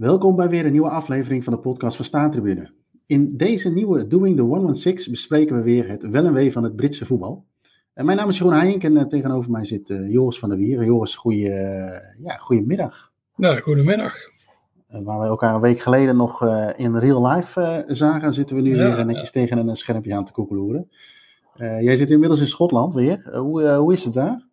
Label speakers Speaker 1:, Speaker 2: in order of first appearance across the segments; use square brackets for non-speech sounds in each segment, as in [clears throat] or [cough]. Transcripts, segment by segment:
Speaker 1: Welkom bij weer een nieuwe aflevering van de podcast van Staantribune. In deze nieuwe Doing the 116 bespreken we weer het wel en wee van het Britse voetbal. En mijn naam is Jeroen Heijink en uh, tegenover mij zit uh, Joris van der Wieren. Joris, goeie, uh, ja, goedemiddag.
Speaker 2: Nou, goedemiddag.
Speaker 1: waar we elkaar een week geleden nog in real life zagen, zitten we nu ja, weer netjes tegen een schermpje aan te koekeloeren. jij zit inmiddels in Schotland weer. hoe, hoe is het daar?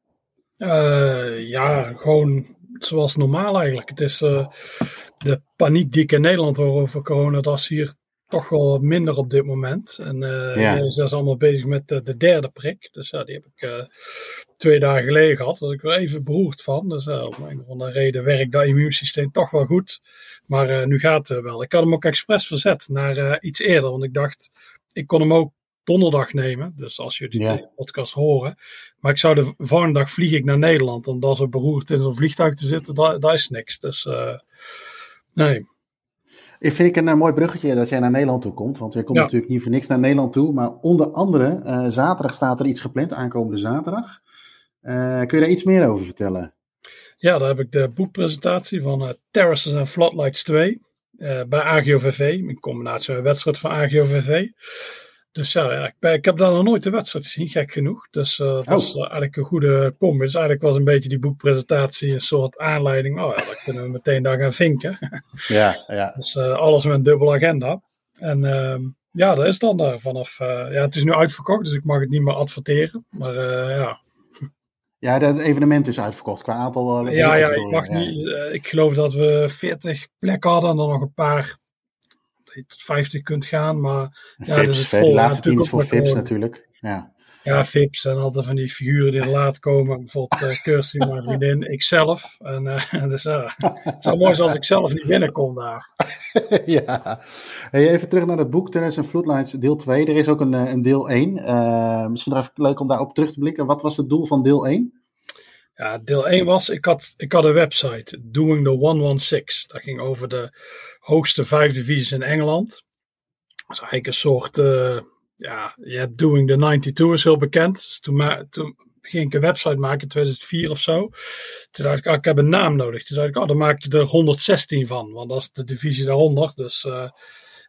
Speaker 2: ja, gewoon zoals normaal eigenlijk. Het is de paniek die ik in Nederland hoor over corona, dat is hier toch wel minder op dit moment. En uh, ja. zijn allemaal bezig met de, de, derde prik. Dus ja, die heb ik uh, twee dagen geleden gehad. Daar was ik wel even beroerd van. Dus om een of andere reden werkt dat immuunsysteem toch wel goed. Maar nu gaat het wel. Ik had hem ook expres verzet naar iets eerder. Want ik dacht, ik kon hem ook donderdag nemen. Dus als jullie ja. de podcast horen. Maar ik zou de volgende dag vlieg ik naar Nederland. Omdat ze beroerd in zo'n vliegtuig te zitten, dat, dat is niks. Dus nee.
Speaker 1: Ik vind ik een uh, mooi bruggetje dat jij naar Nederland toe komt. Want jij komt ja. natuurlijk niet voor niks naar Nederland toe. Maar onder andere, uh, zaterdag staat er iets gepland, aankomende zaterdag. Kun je daar iets meer over vertellen?
Speaker 2: Ja, daar heb ik de boekpresentatie van Terraces and Floodlights 2 bij AGOVV. In combinatie met een wedstrijd van AGOVV. Dus ja, ja ik, ik, heb daar nog nooit de wedstrijd gezien, gek genoeg. Dus uh, dat is uh, eigenlijk een goede kom. Dus eigenlijk was een beetje die boekpresentatie een soort aanleiding. Oh ja, dan kunnen we meteen daar gaan vinken. [laughs]
Speaker 1: Ja, ja.
Speaker 2: Dus uh, alles met een dubbele agenda. En ehm, ja, dat is dan daar vanaf. ja, het is nu uitverkocht, dus ik mag het niet meer adverteren. Maar ja.
Speaker 1: Ja, het evenement is uitverkocht qua aantal.
Speaker 2: ja, ja, ik mag ja. niet. ik geloof dat we 40 plekken hadden en dan nog een paar tot 50 kunt gaan. Maar
Speaker 1: ja, Vips, dus het vol, de laatste tien is voor Vips natuurlijk. Ja.
Speaker 2: Ja, Vips en altijd van die figuren die er laat komen. Bijvoorbeeld uh, Kirsty, mijn vriendin, [laughs] ikzelf. En uh, [laughs] dus uh, het zou mooi zijn als ik zelf niet binnenkom daar. [laughs]
Speaker 1: ja. Hey, even terug naar het boek Tennis en Floodlights deel 2. Er is ook een, een deel 1. misschien nog even leuk om daarop terug te blikken. Wat was het doel van deel 1?
Speaker 2: Ja, deel 1 was, ik had, ik had een website, Doing the 116. Dat ging over de hoogste vijf divisies in Engeland. Dat is eigenlijk een soort, uh, ja, je hebt Doing the 92 is heel bekend. Dus toen, toen ging ik een website maken in 2004 of zo. Toen dacht ik, ah, ik heb een naam nodig. Toen dacht ik, oh, dan maak je er 116 van, want dat is de divisie daaronder. Dus, uh,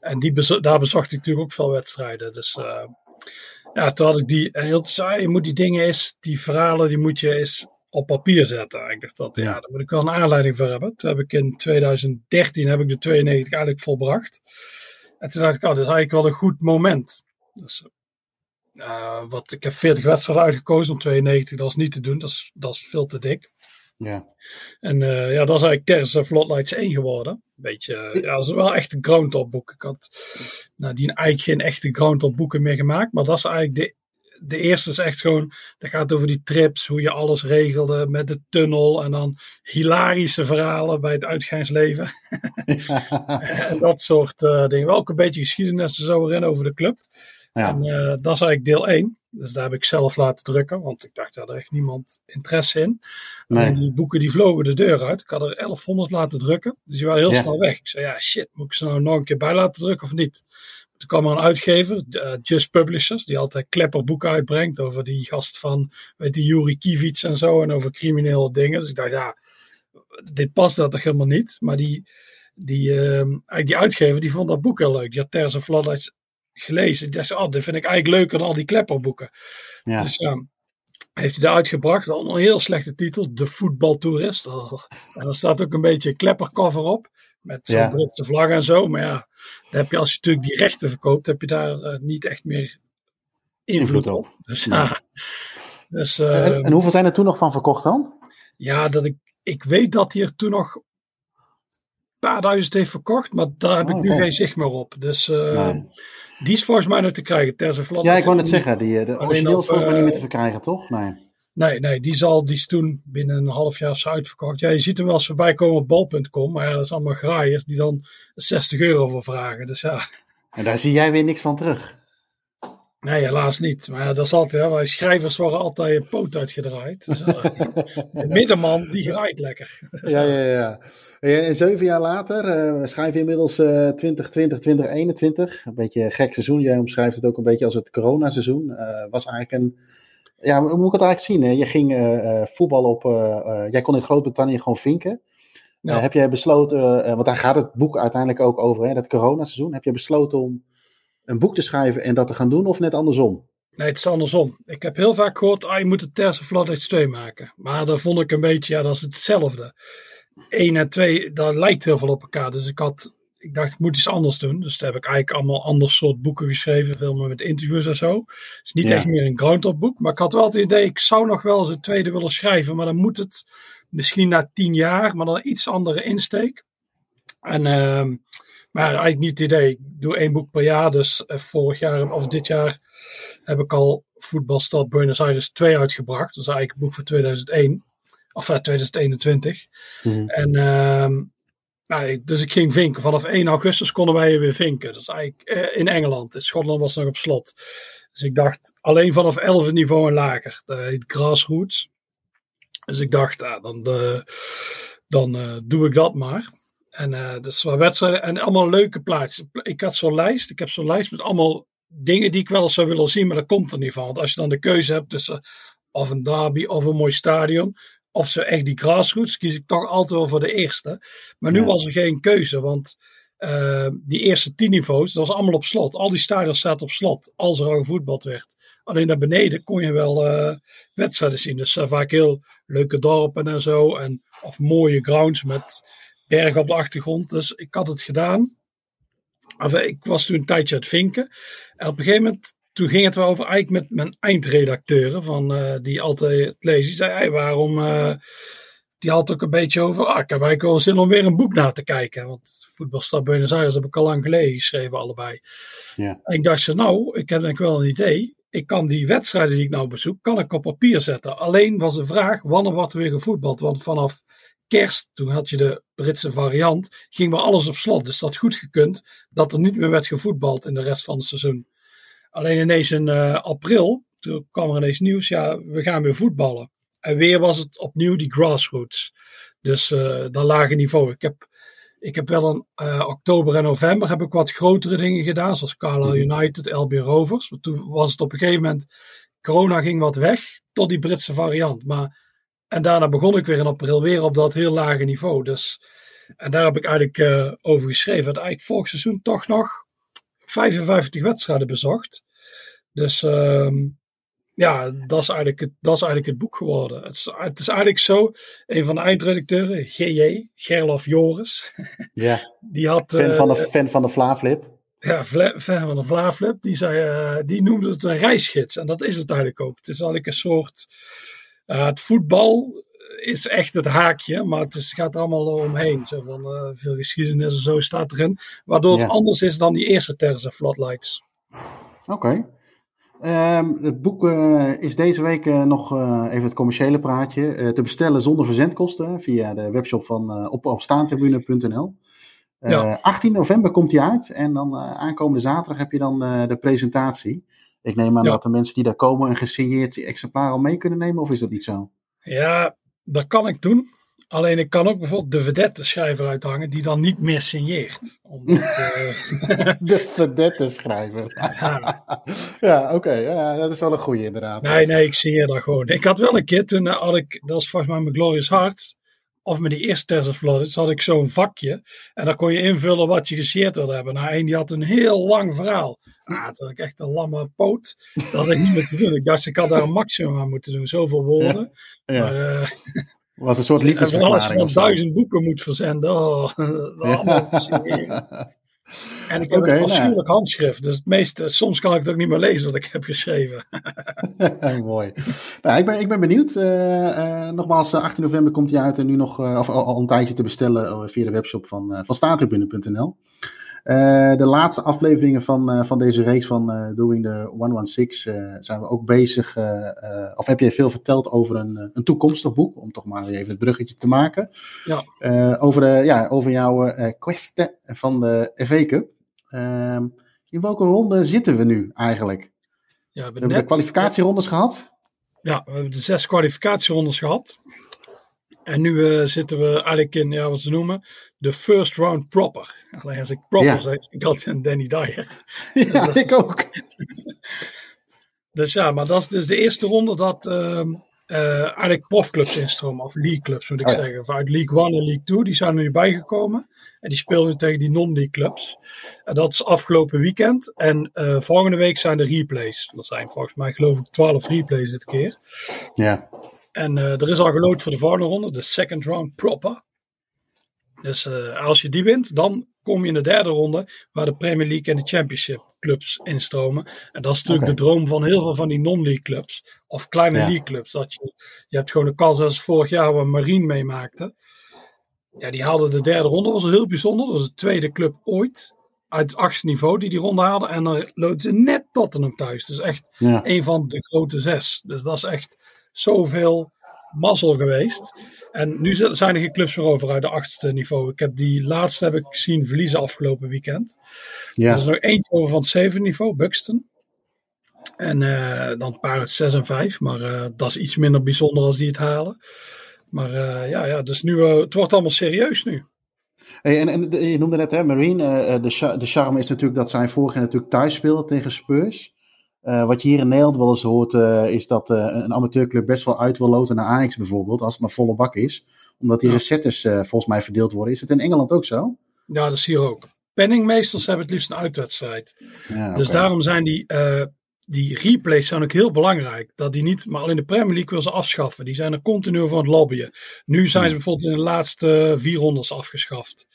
Speaker 2: en die daar bezocht ik natuurlijk ook veel wedstrijden. Dus uh, ja, toen had ik die, heel saai, je moet die dingen eens, die verhalen, die moet je eens op papier zetten. Ik dacht dat, ja, daar moet ik wel een aanleiding voor hebben. Toen heb ik in 2013 heb ik de 92 eigenlijk volbracht. En toen dacht ik, oh, dat is eigenlijk wel een goed moment. Dus, uh, wat, ik heb 40 wedstrijden uitgekozen om 92, dat is niet te doen, dat is, dat is veel te dik.
Speaker 1: Ja.
Speaker 2: En uh, ja, dat is eigenlijk Terrace Floodlights 1 geworden. Beetje, ja, dat is wel echt een groundtop boek. Ik had nou, die eigenlijk geen echte groundtop boeken meer gemaakt, maar dat is eigenlijk de de eerste is echt gewoon, dat gaat over die trips, hoe je alles regelde met de tunnel en dan hilarische verhalen bij het uitgaansleven. [laughs] en dat soort uh, dingen. Wel ook een beetje geschiedenis zo erin over de club. Ja. En uh, dat is eigenlijk deel 1. Dus daar heb ik zelf laten drukken, want ik dacht, ja, daar heeft niemand interesse in. Nee. En die boeken die vlogen de deur uit. Ik had er 1100 laten drukken, dus die waren heel ja. snel weg. Ik zei, ja shit, moet ik ze nou nog een keer bij laten drukken of niet? Toen kwam er een uitgever, uh, Just Publishers, die altijd klepperboeken uitbrengt over die gast van, weet die Yuri Kivits en zo, en over criminele dingen. Dus ik dacht, ja, dit past dat toch helemaal niet. Maar die, die, uh, die uitgever, die vond dat boek heel leuk. Die had Terza Floodlights gelezen. Die dacht, oh, dit vind ik eigenlijk leuker dan al die klepperboeken. Ja. Dus ja, heeft hij daar uitgebracht. Wel een heel slechte titel, De Voetbaltoerist. Oh. En er staat ook een beetje kleppercover op. Met zo'n ja. Britse vlag en zo. Maar ja, dan heb je als je natuurlijk die rechten verkoopt, heb je daar uh, niet echt meer invloed, invloed op. Dus, ja. dus, uh,
Speaker 1: en, en, hoeveel zijn er toen nog van verkocht dan?
Speaker 2: Ja, dat ik, ik weet dat hij er toen nog een paar duizend heeft verkocht, maar daar heb oh, ik nu oh. geen zicht meer op. Dus uh, nee. die is volgens mij nog te krijgen. Terse
Speaker 1: ja, ik wou net zeggen, die, de origineel is volgens mij niet meer te verkrijgen, toch? Nee.
Speaker 2: Nee, nee, die zal die is toen binnen een half jaar uitverkocht. Ja, je ziet hem wel eens voorbij komen op bol.com, maar ja, dat is allemaal graaiers die dan 60 euro voor vragen. Dus ja.
Speaker 1: En daar zie jij weer niks van terug.
Speaker 2: Nee, helaas niet. Maar ja, dat is altijd, hè, wij schrijvers worden altijd een poot uitgedraaid. Dus, ja, [laughs] de middenman, die graait lekker.
Speaker 1: ja, ja, ja. En zeven jaar later, uh, we schrijven inmiddels uh, 2020, 2021. Een beetje een gek seizoen. Jij omschrijft het ook een beetje als het coronaseizoen. Uh, was eigenlijk een ja, hoe moet ik het eigenlijk zien? Hè? Je ging uh, voetbal op. Uh, jij kon in Groot-Brittannië gewoon vinken. Ja. heb jij besloten, want daar gaat het boek uiteindelijk ook over, hè, dat coronaseizoen. Heb je besloten om een boek te schrijven en dat te gaan doen of net andersom?
Speaker 2: Nee, het is andersom. Ik heb heel vaak gehoord, ah, je moet het Terse Floodlights 2 maken. Maar daar vond ik een beetje, ja, dat is hetzelfde. 1 en 2, dat lijkt heel veel op elkaar. Dus ik had, ik dacht, ik moet iets anders doen. Dus daar heb ik eigenlijk allemaal ander soort boeken geschreven. Veel meer met interviews en zo. Het is niet echt meer een groundhop boek. Maar ik had wel het idee, ik zou nog wel eens een tweede willen schrijven. Maar dan moet het misschien na tien jaar, maar dan iets andere insteek. En... Uh, maar eigenlijk niet het idee. Ik doe één boek per jaar. Dus eh, vorig jaar of dit jaar heb ik al Voetbalstad Buenos Aires 2 uitgebracht. Dat is eigenlijk een boek voor 2001. Of 2021. Eh, mhm. En ehm, nou, dus ik ging vinken. Vanaf 1 augustus konden wij weer vinken. Dat is eigenlijk uh, in Engeland. In Schotland was nog op slot. Dus ik dacht alleen vanaf 11 niveau en lager. Dat heet grassroots. Dus ik dacht, ah, dan, dan doe ik dat maar. En uh, dus wedstrijden en allemaal leuke plaatjes. Ik had zo'n lijst. Ik heb zo'n lijst met allemaal dingen die ik wel eens zou willen zien, maar dat komt er niet van. Want als je dan de keuze hebt tussen of een derby of een mooi stadion, of zo echt die grassroots, kies ik toch altijd wel voor de eerste. Maar nu was er geen keuze, want uh, die eerste tien niveaus, dat was allemaal op slot. Al die stadions zaten op slot, als er al gevoetbald werd. Alleen naar beneden kon je wel uh, wedstrijden zien. Dus uh, vaak heel leuke dorpen en zo. En, of mooie grounds met bergen op de achtergrond. Dus ik had het gedaan. Ik was toen een tijdje aan het vinken. En op een gegeven moment, toen ging het wel over eigenlijk met mijn eindredacteuren, van, uh, die altijd lezen. Die zei, hey, waarom... Uh, die had ook een beetje over, ah, ik heb eigenlijk wel zin om weer een boek na te kijken. Want Voetbalstad Buenos Aires heb ik al lang geleden geschreven, allebei. Ja. En ik dacht ze, nou, ik heb denk ik wel een idee. Ik kan die wedstrijden die ik nou bezoek, kan ik op papier zetten. Alleen was de vraag, wanneer wordt er weer gevoetbald? Want vanaf kerst, toen had je de Britse variant, ging maar alles op slot. Dus dat had goed gekund dat er niet meer werd gevoetbald in de rest van het seizoen. Alleen ineens in uh, april, toen kwam er ineens nieuws, ja, we gaan weer voetballen. En weer was het opnieuw die grassroots. Dus uh, dat lage niveau. Ik heb, ik heb wel in uh, oktober en november heb ik wat grotere dingen gedaan, zoals Carlisle mhm. United, LB Rovers. Toen was het op een gegeven moment, corona ging wat weg, tot die Britse variant. Maar en daarna begon ik weer in april weer op dat heel lage niveau. Dus, en daar heb ik eigenlijk uh, over geschreven. Dat eigenlijk vorig seizoen toch nog 55 wedstrijden bezocht. Dus um, ja, dat is, eigenlijk het, dat is eigenlijk het boek geworden. Het is, het is eigenlijk zo, een van de eindredacteuren, GJ, Gerlof Joris. [laughs]
Speaker 1: Ja, die had, fan, van de, uh, fan van de Vlaaflip.
Speaker 2: Ja, fan van de Vlaaflip. Die, zei, uh, die noemde het een reisgids. En dat is het eigenlijk ook. Het is eigenlijk een soort uh, het voetbal is echt het haakje, maar het is, gaat er allemaal omheen. Zo van, uh, veel geschiedenis en zo staat erin. Waardoor het anders is dan die eerste Terza Floodlights.
Speaker 1: Oké. Okay. Um, het boek uh, is deze week uh, nog even het commerciële praatje te bestellen zonder verzendkosten via de webshop van op, op staantribune.nl. Ja. 18 november komt hij uit en dan aankomende zaterdag heb je dan de presentatie. Ik neem aan dat de mensen die daar komen een gesigneerd exemplaar al mee kunnen nemen, of is dat niet zo?
Speaker 2: Ja, dat kan ik doen. Alleen ik kan ook bijvoorbeeld de vedette schrijver uithangen die dan niet meer signeert. Omdat, uh... [laughs]
Speaker 1: de vedette schrijver. ja, [laughs] ja oké. Ja, dat is wel een goede inderdaad.
Speaker 2: Nee, nee, ik signeer dat gewoon. Ik had wel een keer, toen had ik, dat is volgens mij mijn Glorious Heart of met die eerste Tesla Flooders had ik zo'n vakje. En daar kon je invullen wat je geseerd wilde hebben. Nou, en die had een heel lang verhaal. Ah, toen had ik echt een lamme poot. Dat had ik niet meer te doen. Ik dacht, ik had daar een maximum aan moeten doen. Zoveel woorden. Ja, Maar, uh,
Speaker 1: was een soort liefdesverklaring.
Speaker 2: Als je duizend boeken moet verzenden. Oh, [laughs] allemaal En ik heb okay, een nou afschuwelijk handschrift. Dus het meeste, soms kan ik het ook niet meer lezen wat ik heb geschreven. [laughs]
Speaker 1: Mooi. Nou, ik, ben, ik ben benieuwd. Uh, uh, nogmaals, 18 november komt hij uit en nu nog uh, of, al, al, een tijdje te bestellen via de webshop van, van. Uh, de laatste afleveringen van, uh, van deze race van uh, Doing the 116 zijn we ook bezig. of heb je veel verteld over een, een toekomstig boek, om toch maar even het bruggetje te maken. Ja. over, de, ja, over jouw questen van de FA Cup. Ehm, in welke ronde zitten we nu eigenlijk? Ja, we, hebben net, de kwalificatierondes gehad.
Speaker 2: Ja, we hebben de zes kwalificatierondes gehad. En nu zitten we eigenlijk in, ja, wat ze noemen, de first round proper. Alleen als ik proper ja. zeg, ik had een Danny Dyer. [laughs]
Speaker 1: Ja, dus ik ook. [laughs]
Speaker 2: dus ja, maar dat is dus de eerste ronde dat, uh, uh, eigenlijk profclubs instromen, of league clubs moet ik oh zeggen. Of uit League 1 en League 2, die zijn er nu bijgekomen. En die spelen nu tegen die non-league clubs. En dat is afgelopen weekend. En uh, volgende week zijn de replays. Dat zijn volgens mij geloof ik 12 replays dit keer.
Speaker 1: Ja.
Speaker 2: En uh, er is al gelood voor de volgende ronde, de second round proper. Dus uh, als je die wint, dan kom je in de derde ronde waar de Premier League en de Championship clubs instromen. En dat is natuurlijk de droom van heel veel van die non-league clubs of kleine league clubs. Dat je, je hebt gewoon een kans als vorig jaar waar Marine meemaakte. Ja, die haalde de derde ronde, dat was heel bijzonder. Dat was de tweede club ooit uit het achtste niveau die die ronde haalde. En dan loopt ze net Tottenham thuis. Dus echt een van de grote zes. Dus dat is echt zoveel mazzel geweest. En nu zijn er geen clubs meer over uit de achtste niveau. Ik heb die laatste heb ik zien verliezen afgelopen weekend. Ja. Er is nog eentje over van het zevende niveau, Buxton. En uh, dan Parrot 6 en 5. Maar uh, dat is iets minder bijzonder als die het halen. Maar uh, ja, ja, dus nu, het wordt allemaal serieus nu.
Speaker 1: Hey, en, en je noemde net, hè, Marine. de, de charme is natuurlijk dat zij vorig jaar natuurlijk thuis speelden tegen Spurs. Uh, wat je hier in Nederland wel eens hoort, uh, is dat uh, een amateurclub best wel uit wil loten naar Ajax bijvoorbeeld, als het maar volle bak is. Omdat die ja. recettes volgens mij verdeeld worden. Is het in Engeland ook zo?
Speaker 2: Ja, dat is hier ook. Penningmeesters hebben het liefst een uitwedstrijd. Ja, dus daarom zijn die, die replays zijn ook heel belangrijk. Dat die niet, maar al in de Premier League wil ze afschaffen. Die zijn er continu van het lobbyen. Nu zijn ze bijvoorbeeld in de laatste vier rondes afgeschaft.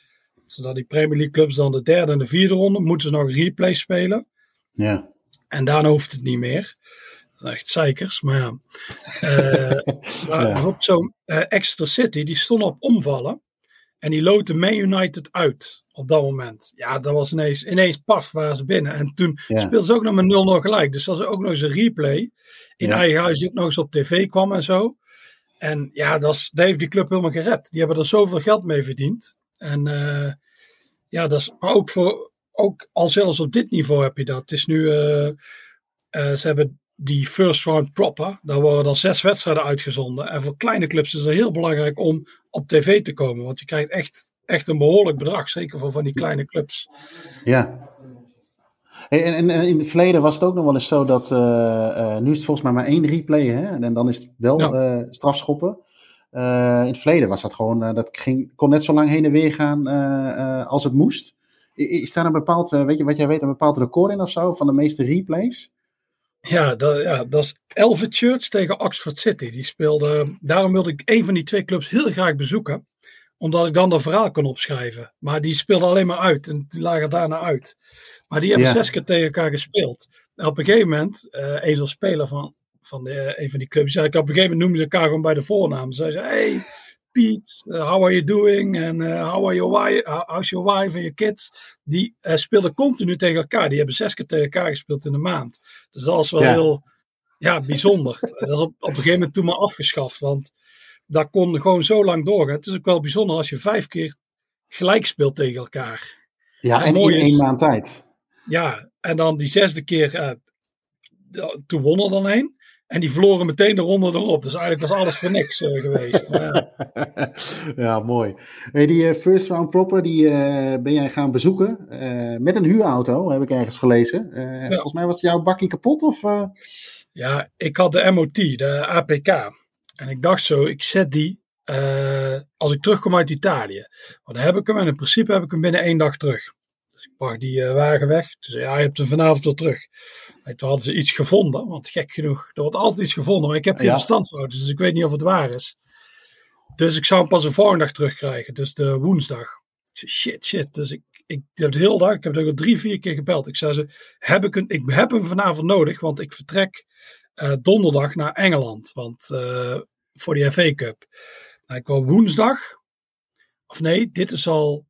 Speaker 2: Zodat die Premier League clubs dan de derde en de vierde ronde moeten ze nog een replay spelen.
Speaker 1: Ja.
Speaker 2: En daarna hoeft het niet meer. Dat echt zeikers, maar ja. [laughs] Maar ja. zo'n uh, Exeter City, die stond op omvallen. En die loten Man United uit op dat moment. Ja, dat was ineens, ineens paf, waren ze binnen. En toen ja. speelden ze ook nog met 0-0 gelijk. Dus dat was ook nog eens een replay. In ja. eigen huis die ook nog eens op tv kwam en zo. En ja, dat, is, dat heeft die club helemaal gered. Die hebben er zoveel geld mee verdiend. En uh, ja, dat is, maar ook voor, ook al zelfs op dit niveau heb je dat. Het is nu, uh, uh, ze hebben die first round proper, daar worden dan zes wedstrijden uitgezonden. En voor kleine clubs is het heel belangrijk om op tv te komen, want je krijgt echt, echt een behoorlijk bedrag, zeker voor van die kleine clubs.
Speaker 1: Ja. En, en, in het verleden was het ook nog wel eens zo dat, uh, nu is het volgens mij maar één replay, hè? en dan is het wel ja. strafschoppen. in het verleden was dat gewoon, dat ging, kon net zo lang heen en weer gaan als het moest. Is daar een bepaald, eh, weet je wat jij weet, een bepaald record in of zo van de meeste replays?
Speaker 2: Ja, dat, ja, dat is Elve Church tegen Oxford City. Die speelde, daarom wilde ik een van die twee clubs heel graag bezoeken. Omdat ik dan dat verhaal kon opschrijven. Maar die speelde alleen maar uit en die lagen daarna uit. Maar die hebben ja. zes keer tegen elkaar gespeeld. En op een gegeven moment, uh, een zo'n speler van, van de, een van die clubs, zei ik op een gegeven moment noemde elkaar gewoon bij de voornaam. Zei ze, hey, Piet, uh, how are you doing? En uh, how are your wife, how's your wife en your kids? Die uh, speelden continu tegen elkaar. Die hebben zes keer tegen elkaar gespeeld in de maand. Dus dat is wel ja. heel ja, bijzonder. [laughs] dat is op, op een gegeven moment toen maar afgeschaft. Want dat kon gewoon zo lang doorgaan. Het is ook wel bijzonder als je vijf keer gelijk speelt tegen elkaar.
Speaker 1: Ja, en, en in één maand tijd.
Speaker 2: Ja, en dan die zesde keer, toen won er dan één. En die verloren meteen de ronde erop. Dus eigenlijk was alles voor niks uh, geweest. [laughs] Ja.
Speaker 1: mooi. Hey, die uh, first round proper, die uh, ben jij gaan bezoeken. met een huurauto, heb ik ergens gelezen. Ja. Volgens mij was jouw bakje kapot, of?
Speaker 2: Ja, ik had de MOT, de APK. En ik dacht zo, ik zet die als ik terugkom uit Italië. Maar dan heb ik hem en in principe heb ik hem binnen één dag terug. Dus ik bracht die wagen weg. Dus ja, je hebt hem vanavond weer terug. Toen hadden ze iets gevonden, want gek genoeg, er wordt altijd iets gevonden, maar ik heb geen ja. verstand van auto's, dus ik weet niet of het waar is. Dus ik zou hem pas een volgende dag terugkrijgen, dus de woensdag. Ik zei, shit, shit. Dus ik, ik heb de hele dag, ik heb er drie, vier keer gebeld. Ik zei ze, heb ik, een, ik heb hem vanavond nodig, want ik vertrek uh, donderdag naar Engeland, want uh, voor die FA Cup. Nou, ik kwam woensdag, of nee, dit is al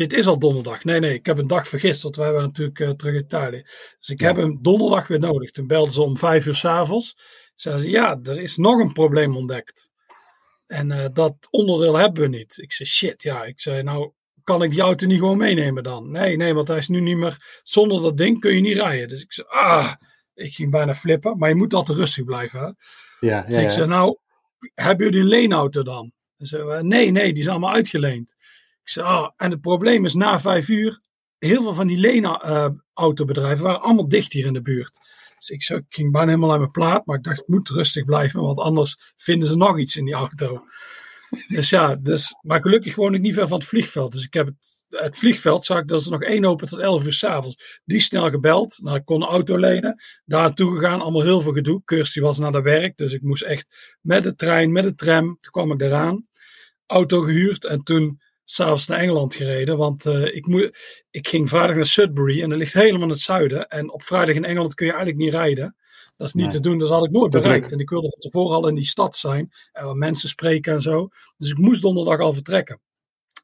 Speaker 2: dit is al donderdag. Nee, nee, ik heb een dag vergist, want wij waren natuurlijk uh, terug in Italië. Dus ik ja. heb hem donderdag weer nodig. Toen belden ze om vijf uur s'avonds. Zeiden ze, ja, er is nog een probleem ontdekt. En uh, dat onderdeel hebben we niet. Ik zei, shit, ja. Ik zei, nou, kan ik die auto niet gewoon meenemen dan? Nee, nee, want hij is nu niet meer... Zonder dat ding kun je niet rijden. Dus ik zei, ah, ik ging bijna flippen. Maar je moet altijd rustig blijven, hè?
Speaker 1: Ja, ja,
Speaker 2: dus ik zei, nou, hebben jullie een leenauto dan? Ze nee, nee, die is allemaal uitgeleend. Zei, oh, en het probleem is, na vijf uur, heel veel van die Lena-autobedrijven waren allemaal dicht hier in de buurt. Dus ik, zo, ik ging bijna helemaal aan mijn plaat, maar ik dacht, het moet rustig blijven, want anders vinden ze nog iets in die auto. [laughs] Dus ja, dus, maar gelukkig woon ik niet ver van het vliegveld. Dus ik heb het, het vliegveld, zag ik dat er nog één open tot 11 uur s'avonds. Die snel gebeld. Nou, ik kon een auto lenen. Daar naartoe gegaan, allemaal heel veel gedoe. Kirsty was naar de werk, dus ik moest echt met de trein, met de tram. Toen kwam ik eraan. Auto gehuurd en toen s'avonds naar Engeland gereden. Want uh, ik, moet, ik ging vrijdag naar Sudbury en dat ligt helemaal in het zuiden. En op vrijdag in Engeland kun je eigenlijk niet rijden. Dat is niet nee. te doen, dus had ik nooit bereikt. En ik wilde van tevoren al in die stad zijn en wat mensen spreken en zo. Dus ik moest donderdag al vertrekken.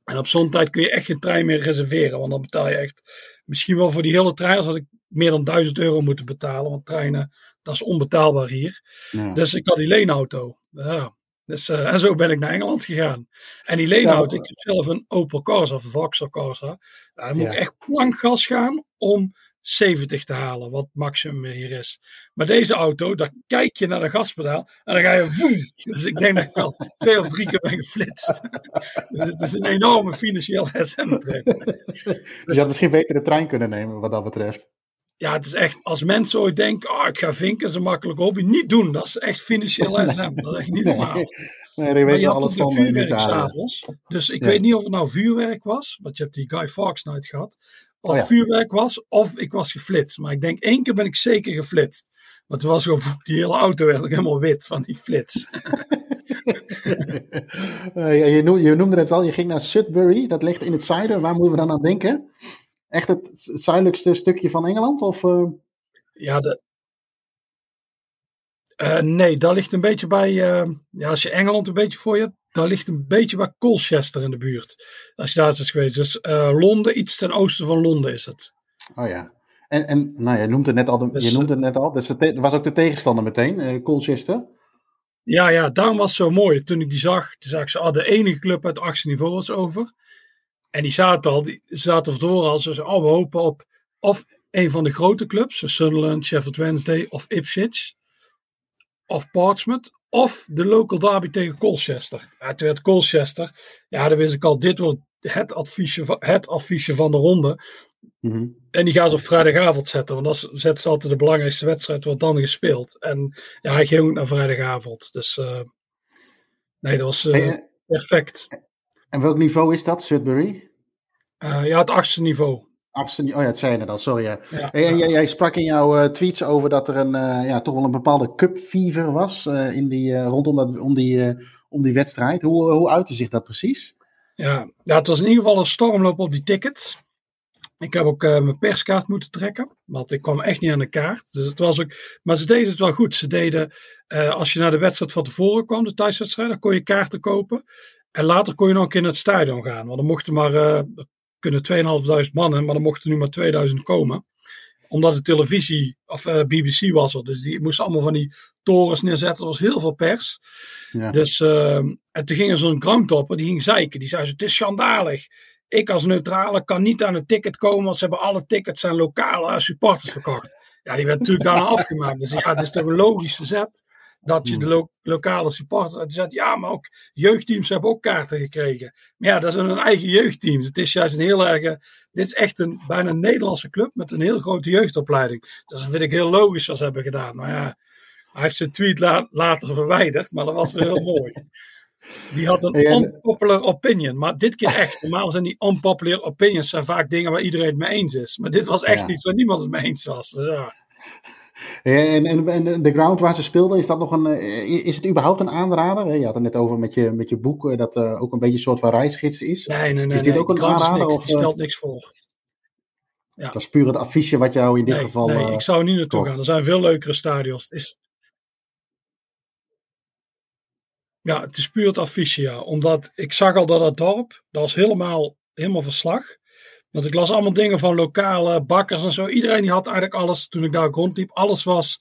Speaker 2: En op zo'n tijd kun je echt geen trein meer reserveren, want dan betaal je echt misschien wel voor die hele trein had ik meer dan 1000 euro moeten betalen, want treinen, dat is onbetaalbaar hier. Ja. Dus ik had die leenauto. Ja. Dus, uh, en zo ben ik naar Engeland gegaan. En die leenauto, ja, ik heb zelf een Opel Corsa, of Vauxhall Corsa. Nou, dan moet ik echt plankgas gaan om 70 te halen, wat maximum hier is. Maar deze auto, daar kijk je naar de gaspedaal en dan ga je voem. Dus ik denk dat ik al twee of drie keer ben geflitst. [laughs] dus het is een enorme financieel [laughs] SM-trip.
Speaker 1: Dus je had misschien beter de trein kunnen nemen wat dat betreft.
Speaker 2: Ja, het is echt, als mensen ooit denken, oh, ik ga vinken, een makkelijk hobby. Niet doen, dat is echt financieel SM. Dat is echt niet normaal.
Speaker 1: Nee, nee weet je alles van
Speaker 2: vuurwerk s'avonds. Dus ik ja. weet niet of het nou vuurwerk was, want je hebt die Guy Fawkes Night gehad of oh ja. vuurwerk was, of ik was geflitst. Maar ik denk één keer ben ik zeker geflitst. Want was gewoon, [laughs] die hele auto werd ook helemaal wit van die flits.
Speaker 1: uh, [laughs] je, noemde, je, noemde het al, je ging naar Sudbury, dat ligt in het zuiden. Waar moeten we dan aan denken? Echt het zuidelijkste stukje van Engeland? Of, uh...
Speaker 2: Ja, de, uh, nee, dat ligt een beetje bij, ja, als je Engeland een beetje voor je hebt, daar ligt een beetje bij Colchester in de buurt. Als je daar is geweest. Dus Londen, iets ten oosten van Londen is het.
Speaker 1: Oh ja. En, en nou, je noemde het net al. De, dus, je noemde het net al. Dus het was ook de tegenstander meteen, Colchester.
Speaker 2: Ja, ja, daarom was het zo mooi. Toen ik die zag, toen zag ik ze al de enige club uit het achtste niveau was over. En die zaten al, die zaten ervoor al. Ze zeiden, oh, we hopen op of een van de grote clubs, Sunderland, Sheffield Wednesday of Ipswich. Of Portsmouth. Of de local derby tegen Colchester. Ja, toen werd Colchester. Ja, dan wist ik al, dit wordt het affiche van, het affiche van de ronde.
Speaker 1: Mm -hmm.
Speaker 2: En die gaan ze op vrijdagavond zetten. Want dat zet ze altijd de belangrijkste wedstrijd, wordt dan gespeeld. En ja, hij ging ook naar vrijdagavond. Dus uh, nee, dat was uh, hey, perfect.
Speaker 1: En welk niveau is dat, Sudbury?
Speaker 2: Uh, ja, het achtste niveau.
Speaker 1: Absoluut. Oh ja, het zijn het al, sorry. Ja. Ja, en jij, jij, sprak in jouw uh, tweets over dat er een, uh, ja, toch wel een bepaalde cup fever was in die, rondom dat, om, die, om die wedstrijd. Hoe, hoe uitte zich dat precies?
Speaker 2: Ja, ja, het was in ieder geval een stormloop op die tickets. Ik heb ook mijn perskaart moeten trekken, want ik kwam echt niet aan de kaart. Dus het was ook, maar ze deden het wel goed. Ze deden, als je naar de wedstrijd van tevoren kwam, de thuiswedstrijd, dan kon je kaarten kopen. En later kon je nog een keer naar het stadion gaan. Want dan mochten maar, kunnen 2.500 mannen, maar er mochten nu maar 2000 komen. Omdat de televisie, of uh, BBC was er, dus die moesten allemaal van die torens neerzetten. Er was heel veel pers.
Speaker 1: Ja.
Speaker 2: Dus, uh, en toen ging er zo'n groundtopper, die ging zeiken. Die zei het is schandalig. Ik als neutrale kan niet aan het ticket komen, want ze hebben alle tickets aan lokale supporters verkocht. Ja, die werd natuurlijk daarna [laughs] afgemaakt. Dus ja, het is toch een logische zet dat je de lo lokale supporters uitzet. Ja, maar ook jeugdteams hebben ook kaarten gekregen. Maar ja, dat zijn hun eigen jeugdteams. Het is juist een heel erg. Dit is echt een bijna een Nederlandse club met een heel grote jeugdopleiding. Dus dat vind ik heel logisch wat ze hebben gedaan. Maar ja, hij heeft zijn tweet la later verwijderd, maar dat was wel heel [laughs] mooi. Die had een unpopular opinion. Maar dit keer echt. Normaal zijn die unpopular opinions zijn vaak dingen waar iedereen het mee eens is. Maar dit was echt ja. iets waar niemand het mee eens was. Dus ja.
Speaker 1: En, en, en, de ground waar ze speelden, is dat nog een, is het überhaupt een aanrader? Je had het net over met je, met je boek, dat ook een beetje een soort van reisgids is.
Speaker 2: Nee, nee, nee.
Speaker 1: Is dit
Speaker 2: nee,
Speaker 1: ook een aanrader?
Speaker 2: Niks, of, die stelt niks voor.
Speaker 1: Ja. Dat is puur het affiche wat jou in dit
Speaker 2: nee,
Speaker 1: geval...
Speaker 2: Nee, uh, ik zou er niet naartoe gaan. Er zijn veel leukere stadions. Is... Ja, het is puur het affiche, ja. Omdat ik zag al dat het dorp, dat was helemaal, helemaal verslag. Want ik las allemaal dingen van lokale bakkers en zo. Iedereen die had eigenlijk alles, toen ik daar rondliep, alles was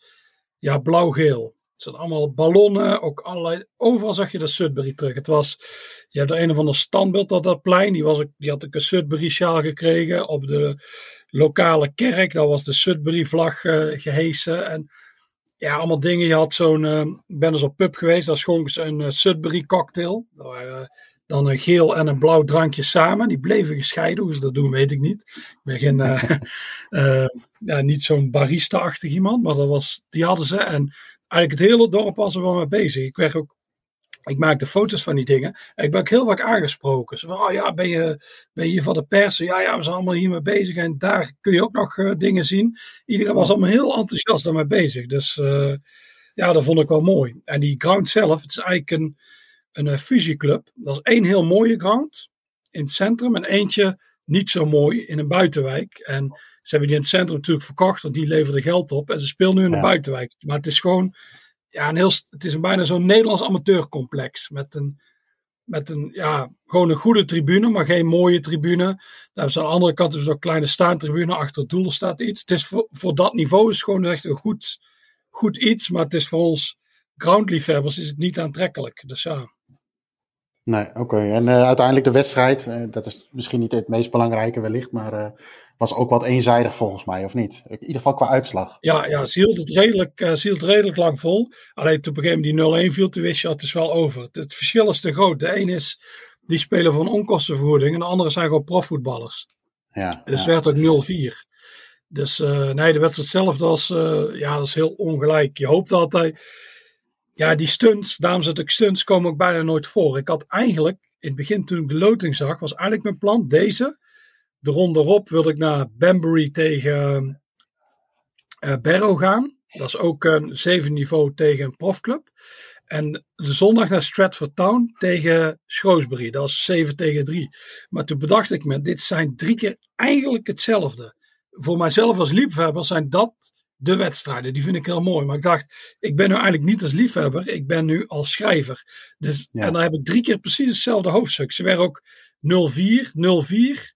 Speaker 2: ja, blauw-geel. Het zijn allemaal ballonnen, ook allerlei. Overal zag je de Sudbury terug. Het was, je hebt er een of ander standbeeld op dat plein. Die, was, die had ik een Sudbury sjaal gekregen. Op de lokale kerk, daar was de Sudbury vlag uh, gehesen. En ja, allemaal dingen. Je had zo'n, ik ben dus op pub geweest, daar schonken ze een uh, Sudbury cocktail. Daar waren dan een geel en een blauw drankje samen. Die bleven gescheiden. Hoe ze dat doen, weet ik niet. Ik ben geen, uh, [laughs] ja, niet zo'n barista-achtig iemand, maar dat was, die hadden ze. En eigenlijk het hele dorp was er wel mee bezig. Ik werd ook ik maakte foto's van die dingen. En ik ben ook heel vaak aangesproken. Zo van, oh ja, ben je, ben je hier van de pers? Ja, ja, we zijn allemaal hiermee bezig. En daar kun je ook nog uh, dingen zien. Iedereen was allemaal heel enthousiast daarmee bezig. Dus uh, ja, dat vond ik wel mooi. En die ground zelf, het is eigenlijk een, een, een fusieclub. Dat is één heel mooie ground in het centrum. En eentje niet zo mooi in een buitenwijk. En ze hebben die in het centrum natuurlijk verkocht. Want die leverde geld op. En ze speelt nu in de ja. buitenwijk. Maar het is gewoon ja, een heel, het is een bijna zo'n Nederlands amateurcomplex. Met een, met een, ja, gewoon een goede tribune, maar geen mooie tribune. Daar ze aan de andere kant zo'n kleine staantribune. Achter het doel staat iets. Het is voor, voor dat niveau is gewoon echt een goed, goed iets. Maar het is voor ons groundliefhebbers is het niet aantrekkelijk. Dus ja.
Speaker 1: Nee, oké. En uh, uiteindelijk de wedstrijd, uh, dat is misschien niet het meest belangrijke wellicht, maar uh, was ook wat eenzijdig volgens mij, of niet? In ieder geval qua uitslag.
Speaker 2: Ja, ja ze, hield het redelijk, ze hield redelijk lang vol. Alleen toen op een gegeven moment die 0-1 viel, toen wist je, het is wel over. Het, het, verschil is te groot. De een is, die spelen voor een onkostenvergoeding en de andere zijn gewoon profvoetballers.
Speaker 1: Ja,
Speaker 2: dus
Speaker 1: ja.
Speaker 2: werd ook 0-4. Dus nee, de wedstrijd zelf, dat is, ja, dat is heel ongelijk. Je hoopt altijd, ja, die stunts, daarom zit ik stunts, komen ook bijna nooit voor. Ik had eigenlijk, in het begin toen ik de loting zag, was eigenlijk mijn plan deze de ronde erop wilde ik naar Banbury tegen uh, Barrow gaan. Dat is ook een zeven niveau tegen een profclub. En de zondag naar Stratford Town tegen Shrewsbury. Dat is 7 tegen 3. Maar toen bedacht ik me, dit zijn drie keer eigenlijk hetzelfde. Voor mijzelf als liefhebber zijn dat de wedstrijden. Die vind ik heel mooi. Maar ik dacht, ik ben nu eigenlijk niet als liefhebber. Ik ben nu als schrijver. Dus, ja. En dan heb ik drie keer precies hetzelfde hoofdstuk. Ze werden ook 0-4, 0-4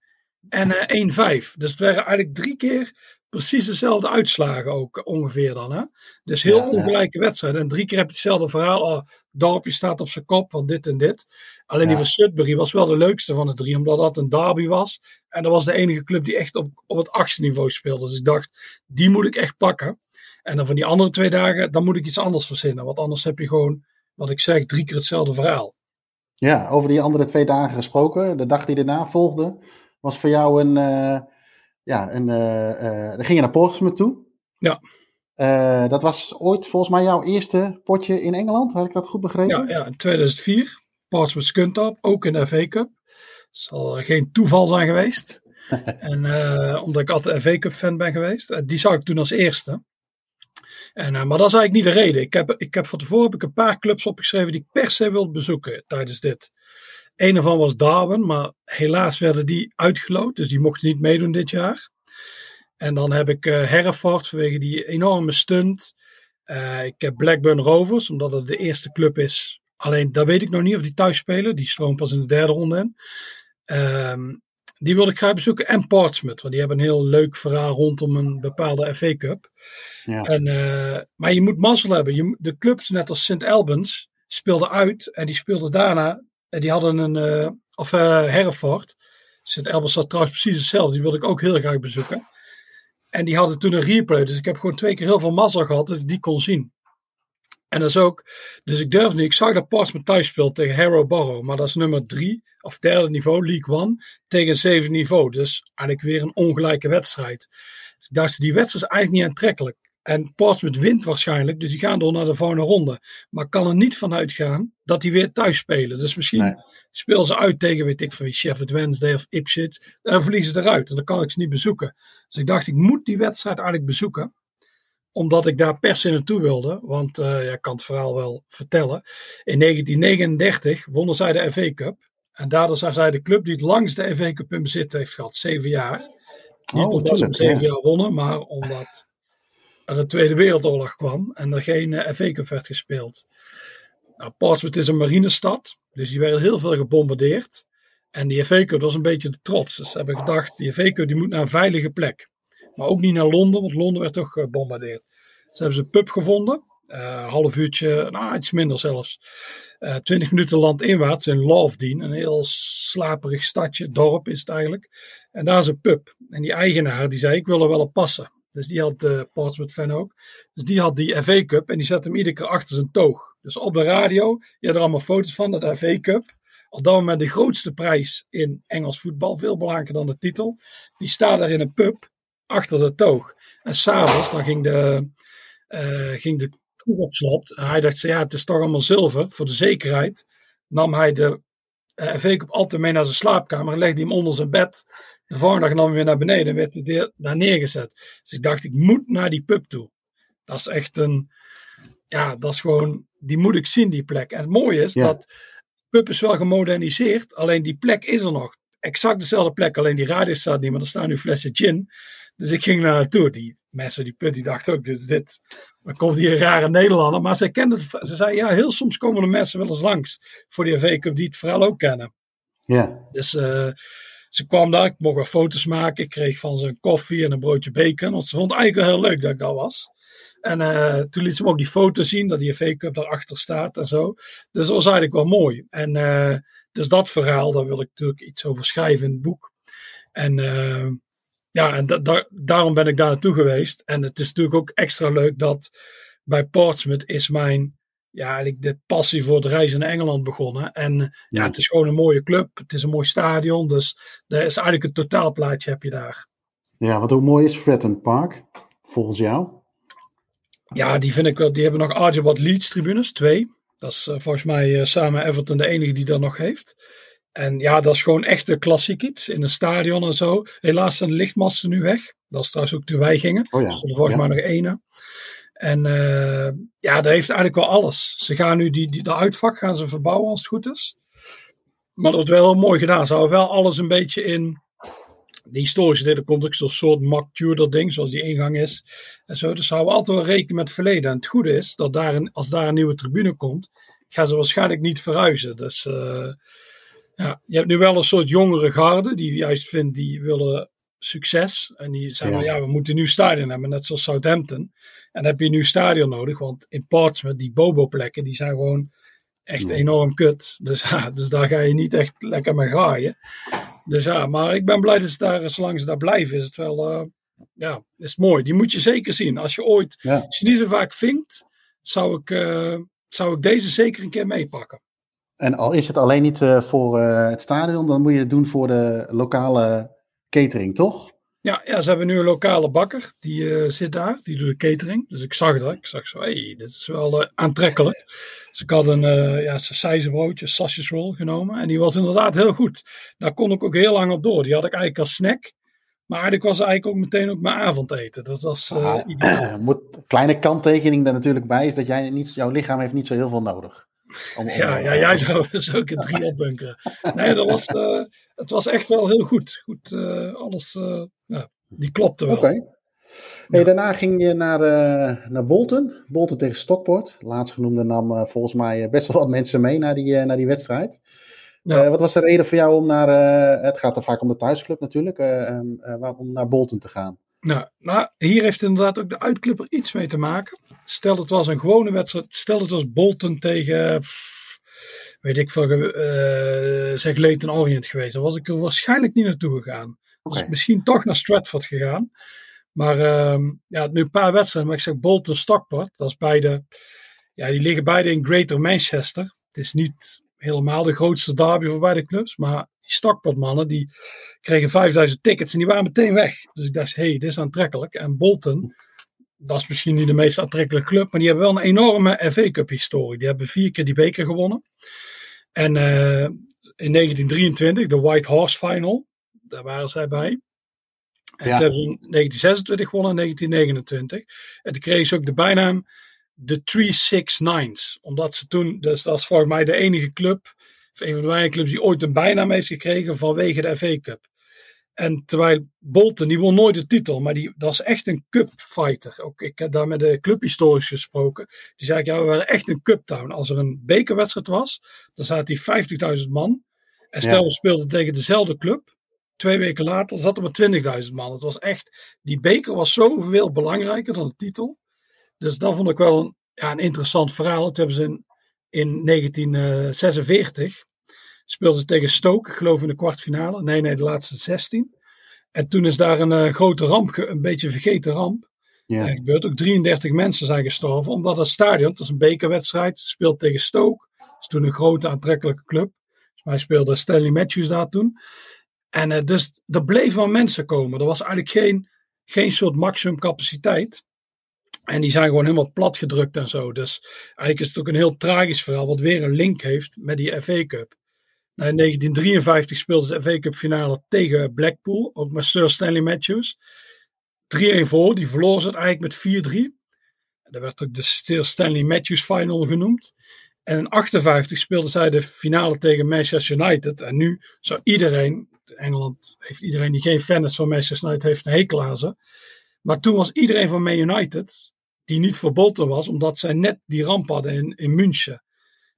Speaker 2: en uh, 1-5. Dus het waren eigenlijk drie keer precies dezelfde uitslagen ook ongeveer dan. Hè? Dus heel ja, ongelijke ja. wedstrijden. En drie keer heb je hetzelfde verhaal. Oh, dorpje staat op zijn kop van dit en dit. Alleen ja. die van Sudbury was wel de leukste van de drie. Omdat dat een derby was. En dat was de enige club die echt op, op het achtste niveau speelde. Dus ik dacht, die moet ik echt pakken. En dan van die andere twee dagen, dan moet ik iets anders verzinnen. Want anders heb je gewoon, wat ik zeg, drie keer hetzelfde verhaal.
Speaker 1: Ja, over die andere twee dagen gesproken. De dag die daarna volgde, was voor jou een. Uh, ja, uh, dan ging je naar Portsmouth toe.
Speaker 2: Ja.
Speaker 1: dat was ooit volgens mij jouw eerste potje in Engeland. Had ik dat goed begrepen?
Speaker 2: Ja, ja in 2004. Portsmouth Skuntop, ook in de FA Cup. Zal geen toeval zijn geweest. [laughs] en omdat ik altijd FA Cup fan ben geweest. die zag ik toen als eerste. En, maar dat is eigenlijk niet de reden. Ik heb, ik heb van tevoren heb ik een paar clubs opgeschreven die ik per se wilde bezoeken tijdens dit. Een ervan was Darwin, maar helaas werden die uitgeloot. Dus die mochten niet meedoen dit jaar. En dan heb ik uh, vanwege die enorme stunt. Uh, ik heb Blackburn Rovers, omdat het de eerste club is. Alleen daar weet ik nog niet of die thuis spelen. Die stroomt pas in de derde ronde in. Um, die wilde ik graag bezoeken. En Portsmouth, want die hebben een heel leuk verhaal rondom een bepaalde FA Cup.
Speaker 1: Ja.
Speaker 2: En, uh, maar je moet mazzel hebben. Je, de clubs, net als St. Albans, speelden uit. En die speelden daarna die hadden een, uh, of uh, Hereford. Sint Albans zat trouwens precies hetzelfde. Die wilde ik ook heel graag bezoeken. En die hadden toen een replay. Dus ik heb gewoon twee keer heel veel mazzel gehad dat ik die kon zien. En dat is ook, dus ik durf niet. Ik zag dat Portsmouth thuis speelt tegen Harrow Borough. Maar dat is nummer drie of derde niveau, League One, tegen zeven niveau. Dus eigenlijk weer een ongelijke wedstrijd. Dus ik die wedstrijd is eigenlijk niet aantrekkelijk. En Portsmouth wint waarschijnlijk, dus die gaan door naar de volgende ronde. Maar kan er niet van uitgaan dat die weer thuis spelen. Dus misschien nee. spelen ze uit tegen, weet ik van wie, Sheffield Wednesday of Ipswich. En dan verliezen ze eruit en dan kan ik ze niet bezoeken. Dus ik dacht, ik moet die wedstrijd eigenlijk bezoeken. Omdat ik daar per se naartoe wilde. Want uh, ja, ik kan het verhaal wel vertellen. In 1939 wonnen zij de FA Cup. En daardoor zijn zij de club die het langst de FA Cup in bezit heeft gehad. Zeven jaar. Niet oh, omdat ze zeven ja. jaar wonnen, maar omdat een Tweede Wereldoorlog kwam en er geen uh, FA Cup werd gespeeld. Nou, Portsmouth is een marinestad, dus die werden heel veel gebombardeerd. En die FA Cup was een beetje de trots. Dus ze hebben gedacht, die FA Cup die moet naar een veilige plek. Maar ook niet naar Londen, want Londen werd toch gebombardeerd. Ze hebben ze een pub gevonden, uh, half uurtje, nou iets minder zelfs. Uh, 20 minuten landinwaarts in Lovedeen, een heel slaperig stadje, dorp is het eigenlijk. En daar is een pub. En die eigenaar die zei, ik wil er wel op passen. Dus die had de uh, Portsmouth fan ook. Dus die had die FA Cup en die zette hem iedere keer achter zijn toog. Dus op de radio, je had er allemaal foto's van, dat FA Cup. op dat moment de grootste prijs in Engels voetbal, veel belangrijker dan de titel. Die staat daar in een pub achter de toog. En s'avonds, dan ging de, uh, ging de op slot. En hij dacht, ja, het is toch allemaal zilver. Voor de zekerheid nam hij de uh, FA Cup altijd mee naar zijn slaapkamer. Legde hem onder zijn bed. De volgende dag nam hij weer naar beneden en werd hij daar neergezet. Dus ik dacht, ik moet naar die pub toe. Dat is echt een, ja, dat is gewoon, die moet ik zien, die plek. En het mooie is dat pub is wel gemoderniseerd, alleen die plek is er nog. Exact dezelfde plek, alleen die radio staat niet, maar er staan nu flessen gin. Dus ik ging naar naartoe. Die mensen, die put, die dachten ook, dit, dit dan komt hier een rare Nederlander. Maar ze kenden het, ze zei, ja, heel soms komen de mensen wel eens langs voor die FA Cup die het vooral ook kennen.
Speaker 1: Ja.
Speaker 2: Dus uh, ze kwam daar, ik mocht wel foto's maken. Ik kreeg van ze een koffie en een broodje bacon. Want ze vond het eigenlijk wel heel leuk dat ik daar was. En uh, toen liet ze me ook die foto zien, dat die FA Cup daarachter staat en zo. Dus dat was eigenlijk wel mooi. En uh, dus dat verhaal, daar wil ik natuurlijk iets over schrijven in het boek. En ja, en da da daarom ben ik daar naartoe geweest. En het is natuurlijk ook extra leuk dat bij Portsmouth is mijn, ja, eigenlijk de passie voor het reizen naar Engeland begonnen. En ja, ja het is gewoon een mooie club. Het is een mooi stadion. Dus dat is eigenlijk een totaalplaatje heb je daar.
Speaker 1: Ja, wat ook mooi is, Fratton Park, volgens jou?
Speaker 2: Ja, die vind ik wel. Die hebben nog Archibald Leeds tribunes, twee. Dat is uh, volgens mij uh, samen Everton de enige die dat nog heeft. En ja, dat is gewoon echt een klassiek iets in een stadion en zo. Helaas zijn de lichtmasten nu weg. Dat is trouwens ook toen wij gingen.
Speaker 1: Oh ja.
Speaker 2: Er volgens ja. mij nog ene. En uh, ja, dat heeft eigenlijk wel alles. Ze gaan nu die, die, de uitvak gaan ze verbouwen als het goed is. Maar dat wordt wel heel mooi gedaan. Ze houden wel alles een beetje in de historische delen komt ook zo'n soort Mac Tudor ding, zoals die ingang is. En zo. Dus ze houden altijd wel rekening met het verleden. En het goede is dat daar een, als daar een nieuwe tribune komt, gaan ze waarschijnlijk niet verhuizen. Dus uh, ja, je hebt nu wel een soort jongere garde die juist vindt, die willen succes. En die zeggen, ja. ja, we moeten een nieuw stadion hebben, net zoals Southampton. En dan heb je een nieuw stadion nodig, want in Portsmouth, die Bobo-plekken, die zijn gewoon echt enorm kut. Dus, [laughs] ja, dus daar ga je niet echt lekker mee graaien. Dus ja, maar ik ben blij dat ze daar, zolang ze daar blijven, is het wel, uh, ja, is mooi. Die moet je zeker zien. Als je ooit,
Speaker 1: ja.
Speaker 2: als je niet zo vaak vinkt, zou ik, uh, zou ik deze zeker een keer meepakken.
Speaker 1: En al is het alleen niet uh, voor het stadion, dan moet je het doen voor de lokale catering, toch?
Speaker 2: Ja, ja, ze hebben nu een lokale bakker, die uh, zit daar, die doet de catering. Dus ik zag dat, ik zag zo, hé, hey, dit is wel aantrekkelijk. Dus ik had een ja, sausijzenbroodje, sausage genomen en die was inderdaad heel goed. Daar kon ik ook heel lang op door. Die had ik eigenlijk als snack, maar eigenlijk was eigenlijk ook meteen ook mijn avondeten. Dus dat is
Speaker 1: ah, [clears throat] moet, kleine kanttekening daar natuurlijk bij is dat jij niet, jouw lichaam heeft niet zo heel veel nodig.
Speaker 2: Om, om, ja, ja, jij zou [laughs] dus ook een drie opbunkeren. Nee, dat was, uh, het was echt wel heel goed. goed uh, alles, uh, ja, die klopte wel.
Speaker 1: Oké. Okay. Hey, daarna ging je naar, naar Bolton. Bolton tegen Stockport. Laatstgenoemde nam volgens mij best wel wat mensen mee naar die, naar die wedstrijd. Ja. wat was de reden voor jou om naar, het gaat er vaak om de thuisclub natuurlijk, om naar Bolton te gaan?
Speaker 2: Nou, nou, hier heeft inderdaad ook de uitclub er iets mee te maken. Stel het was een gewone wedstrijd. Stel het was Bolton tegen, weet ik veel, uh, zeg Leighton Orient geweest. Dan was ik er waarschijnlijk niet naartoe gegaan. Okay. Dus misschien toch naar Stratford gegaan. Maar uh, ja, nu een paar wedstrijden. Maar ik zeg Bolton Stockport. Dat is beide, ja, die liggen beide in Greater Manchester. Het is niet helemaal de grootste derby voor beide clubs. Maar die Stockport-mannen, die kregen 5000 tickets en die waren meteen weg. Dus ik dacht, hé, hey, dit is aantrekkelijk. En Bolton, dat is misschien niet de meest aantrekkelijke club, maar die hebben wel een enorme FA Cup historie. Die hebben vier keer die beker gewonnen. En uh, in 1923, de White Horse Final, daar waren zij bij. En ja. toen hebben ze in 1926 gewonnen en 1929. En toen kregen ze ook de bijnaam de 369's. Omdat ze toen, dus dat is volgens mij de enige club een van de weinige clubs die ooit een bijnaam heeft gekregen vanwege de FA Cup. En terwijl Bolton, die won nooit de titel, maar die, dat is echt een cupfighter. Ook ik heb daar met de clubhistorisch gesproken. Die zei, ja, we waren echt een cuptown. Als er een bekerwedstrijd was, dan zaten die 50.000 man. En stel, ja. we speelden tegen dezelfde club. Twee weken later zaten er 20.000 man. Het was echt, die beker was zoveel belangrijker dan de titel. Dus dat vond ik wel een, ja, een interessant verhaal. Dat hebben ze in, in 1946 speelden ze tegen Stoke, ik geloof in de kwartfinale. Nee, nee, de laatste 16. En toen is daar een uh, grote ramp, een beetje vergeten ramp.
Speaker 1: Ja.
Speaker 2: Er gebeurt ook 33 mensen zijn gestorven, omdat het stadion, dat is een bekerwedstrijd, speelt tegen Stoke. Dat is toen een grote aantrekkelijke club. Hij speelde Stanley Matthews daar toen. En uh, dus er bleven wel mensen komen. Er was eigenlijk geen, geen soort maximum capaciteit. En die zijn gewoon helemaal plat gedrukt en zo. Dus eigenlijk is het ook een heel tragisch verhaal, wat weer een link heeft met die FA Cup. In 1953 speelden ze de FA Cup finale tegen Blackpool, ook met Sir Stanley Matthews. 3-1 voor, die verloren ze het eigenlijk met 4-3. Dat werd ook de Sir Stanley Matthews Final genoemd. En in 58 speelden zij de finale tegen Manchester United. En nu zou iedereen, Engeland heeft iedereen die geen fan is van Manchester United, heeft een hekel aan ze. Maar toen was iedereen van Man United, die niet voor Bolton was, omdat zij net die ramp hadden in, in München.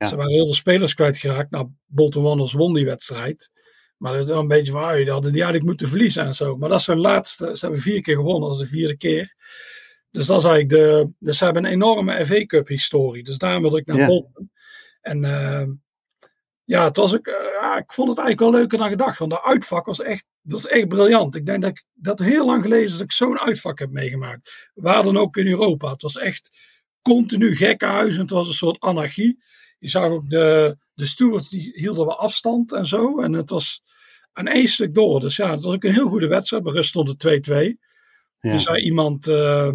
Speaker 2: Ze waren heel veel spelers kwijtgeraakt. Nou, Bolton Wanderers won die wedstrijd. Maar dat is wel een beetje van, ah, die hadden die eigenlijk moeten verliezen en zo. Maar dat is hun laatste. Ze hebben vier keer gewonnen, dat is de vierde keer. Dus dat is eigenlijk de. Dus ze hebben een enorme FA Cup historie. Dus daar wil ik naar ja. Bolton. En uh, ja, het was ook, uh, ja, ik vond het eigenlijk wel leuker dan gedacht. Want de uitvak was echt, dat was echt briljant. Ik denk dat ik dat heel lang geleden is dat ik zo'n uitvak heb meegemaakt. Waar dan ook in Europa. Het was echt continu gekkenhuis. En het was een soort anarchie. Je zag ook de, de stewards die hielden wel afstand en zo. En het was aan één stuk door. Dus ja, het was ook een heel goede wedstrijd. Bij rust stond het 2-2. Ja. Toen zei iemand, uh,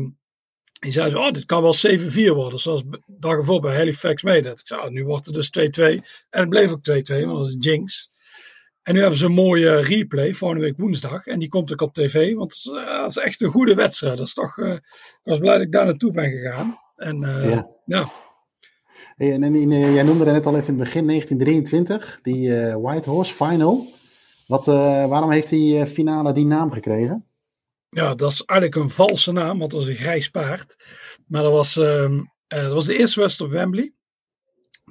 Speaker 2: die zei zo, oh, dit kan wel 7-4 worden. Zoals dag ervoor bij Halifax mede. Ik zei, oh, nu wordt het dus 2-2. En het bleef ook 2-2, want dat is een jinx. En nu hebben ze een mooie replay, volgende week woensdag. En die komt ook op tv, want uh, het is echt een goede wedstrijd. Dat is toch, uh, ik was blij dat ik daar naartoe ben gegaan. En uh, ja. ja.
Speaker 1: Hey, en in, jij noemde net al even in het begin, 1923, die White Horse Final. Wat, waarom heeft die finale die naam gekregen?
Speaker 2: Ja, dat is eigenlijk een valse naam, want dat was een grijs paard. Maar dat was, uh, dat was de eerste wedstrijd op Wembley.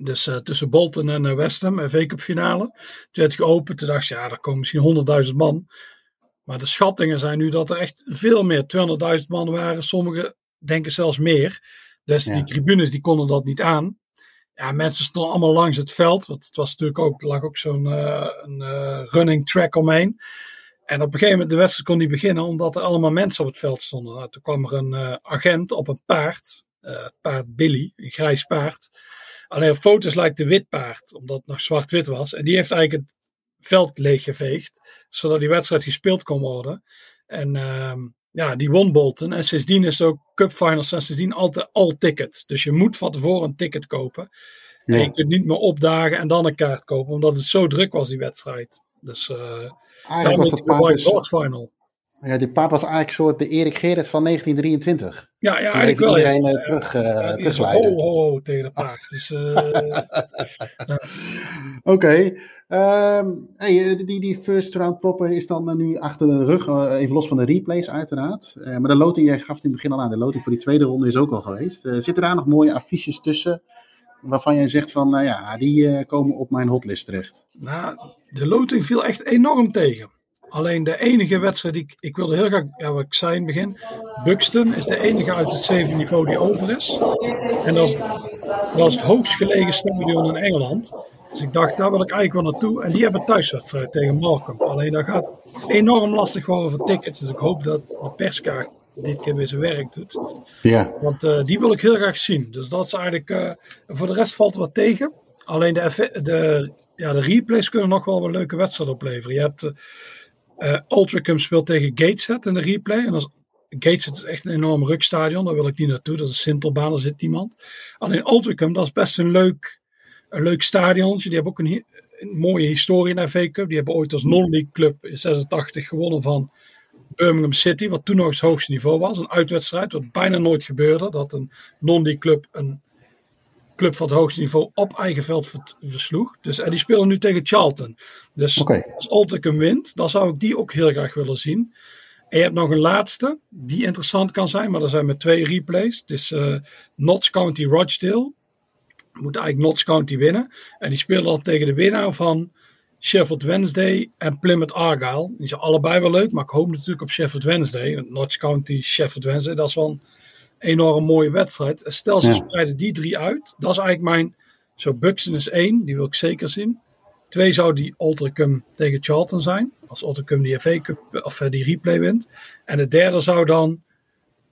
Speaker 2: Dus uh, tussen Bolton en uh, West Ham, een V-Cup finale. Toen werd geopend, toen dacht je, ja, er komen misschien 100.000 man. Maar de schattingen zijn nu dat er echt veel meer, 200.000 man waren. Sommigen denken zelfs meer. Dus ja. die tribunes die konden dat niet aan. Ja, mensen stonden allemaal langs het veld. Want het was natuurlijk ook, lag ook zo'n uh, een, running track omheen. En op een gegeven moment, de wedstrijd kon niet beginnen, omdat er allemaal mensen op het veld stonden. Nou, toen kwam er een uh, agent op een paard, paard Billy, een grijs paard. Alleen foto's lijkt een wit paard, omdat het nog zwart-wit was. En die heeft eigenlijk het veld leeggeveegd, zodat die wedstrijd gespeeld kon worden. En uh, ja, die won Bolton. En sindsdien is ook Cup Finals en sindsdien altijd all ticket. Dus je moet van tevoren een ticket kopen. Ja. En je kunt niet meer opdagen en dan een kaart kopen, omdat het zo druk was, die wedstrijd. Dus uh,
Speaker 1: eigenlijk was dat paard dus, final. Ja, die paard was eigenlijk een soort de Erik Gerrits van 1923.
Speaker 2: Ja, ja eigenlijk wel.
Speaker 1: iedereen
Speaker 2: ja.
Speaker 1: terug, uh,
Speaker 2: ja. Ho, ho, ho, tegen de paard. Dus, [laughs] uh,
Speaker 1: Oké. Okay. Um, hey, die, die first round proppen is dan nu achter de rug. Uh, even los van de replays uiteraard. Maar de loting, jij gaf het in het begin al aan, de loting voor die tweede ronde is ook al geweest. Zitten daar nog mooie affiches tussen? Waarvan jij zegt van, nou ja, die komen op mijn hotlist terecht.
Speaker 2: Nou, de loting viel echt enorm tegen. Alleen de enige wedstrijd die ik, ik wilde heel graag, ja, wat ik zei in het begin, Buxton is de enige uit het zeven niveau die over is. En dat is, dat is het hoogst gelegen stadion in Engeland. Dus ik dacht, daar wil ik eigenlijk wel naartoe. En die hebben thuiswedstrijd tegen Markham. Alleen dat gaat enorm lastig worden voor tickets. Dus ik hoop dat de perskaart dit keer weer zijn werk doet.
Speaker 1: Ja.
Speaker 2: Want uh, die wil ik heel graag zien. Dus dat is eigenlijk, uh, voor de rest valt wat tegen. Alleen de, de ja, de replays kunnen nog wel een leuke wedstrijd opleveren. Je hebt uh, Ultracum speelt tegen Gateshead in de replay. En als, Gateshead is echt een enorm rukstadion. Daar wil ik niet naartoe. Dat is Sintelbaan, daar zit niemand. Alleen Ultracum, dat is best een leuk, een leuk stadion. Die hebben ook een, een mooie historie in de FA Cup. Die hebben ooit als non-league club in 86 gewonnen van Birmingham City. Wat toen nog het hoogste niveau was. Een uitwedstrijd, wat bijna nooit gebeurde. Dat een non-league club een club van het hoogste niveau op eigen veld versloeg. Dus, en die spelen nu tegen Charlton. Dus
Speaker 1: okay.
Speaker 2: als Alticum wint, dan zou ik die ook heel graag willen zien. En je hebt nog een laatste, die interessant kan zijn, maar er zijn met twee replays. Het is uh, Notts County Rochdale. Moet eigenlijk Notts County winnen. En die spelen dan tegen de winnaar van Sheffield Wednesday en Plymouth Argyle. Die zijn allebei wel leuk, maar ik hoop natuurlijk op Sheffield Wednesday. Notts County, Sheffield Wednesday, dat is wel een enorm mooie wedstrijd. Stel ze ja. spreiden die drie uit. Dat is eigenlijk mijn. Zo, Buxton is één, die wil ik zeker zien. Twee zou die Altricum tegen Charlton zijn. Als Altricum die FA Cup of die replay wint. En de derde zou dan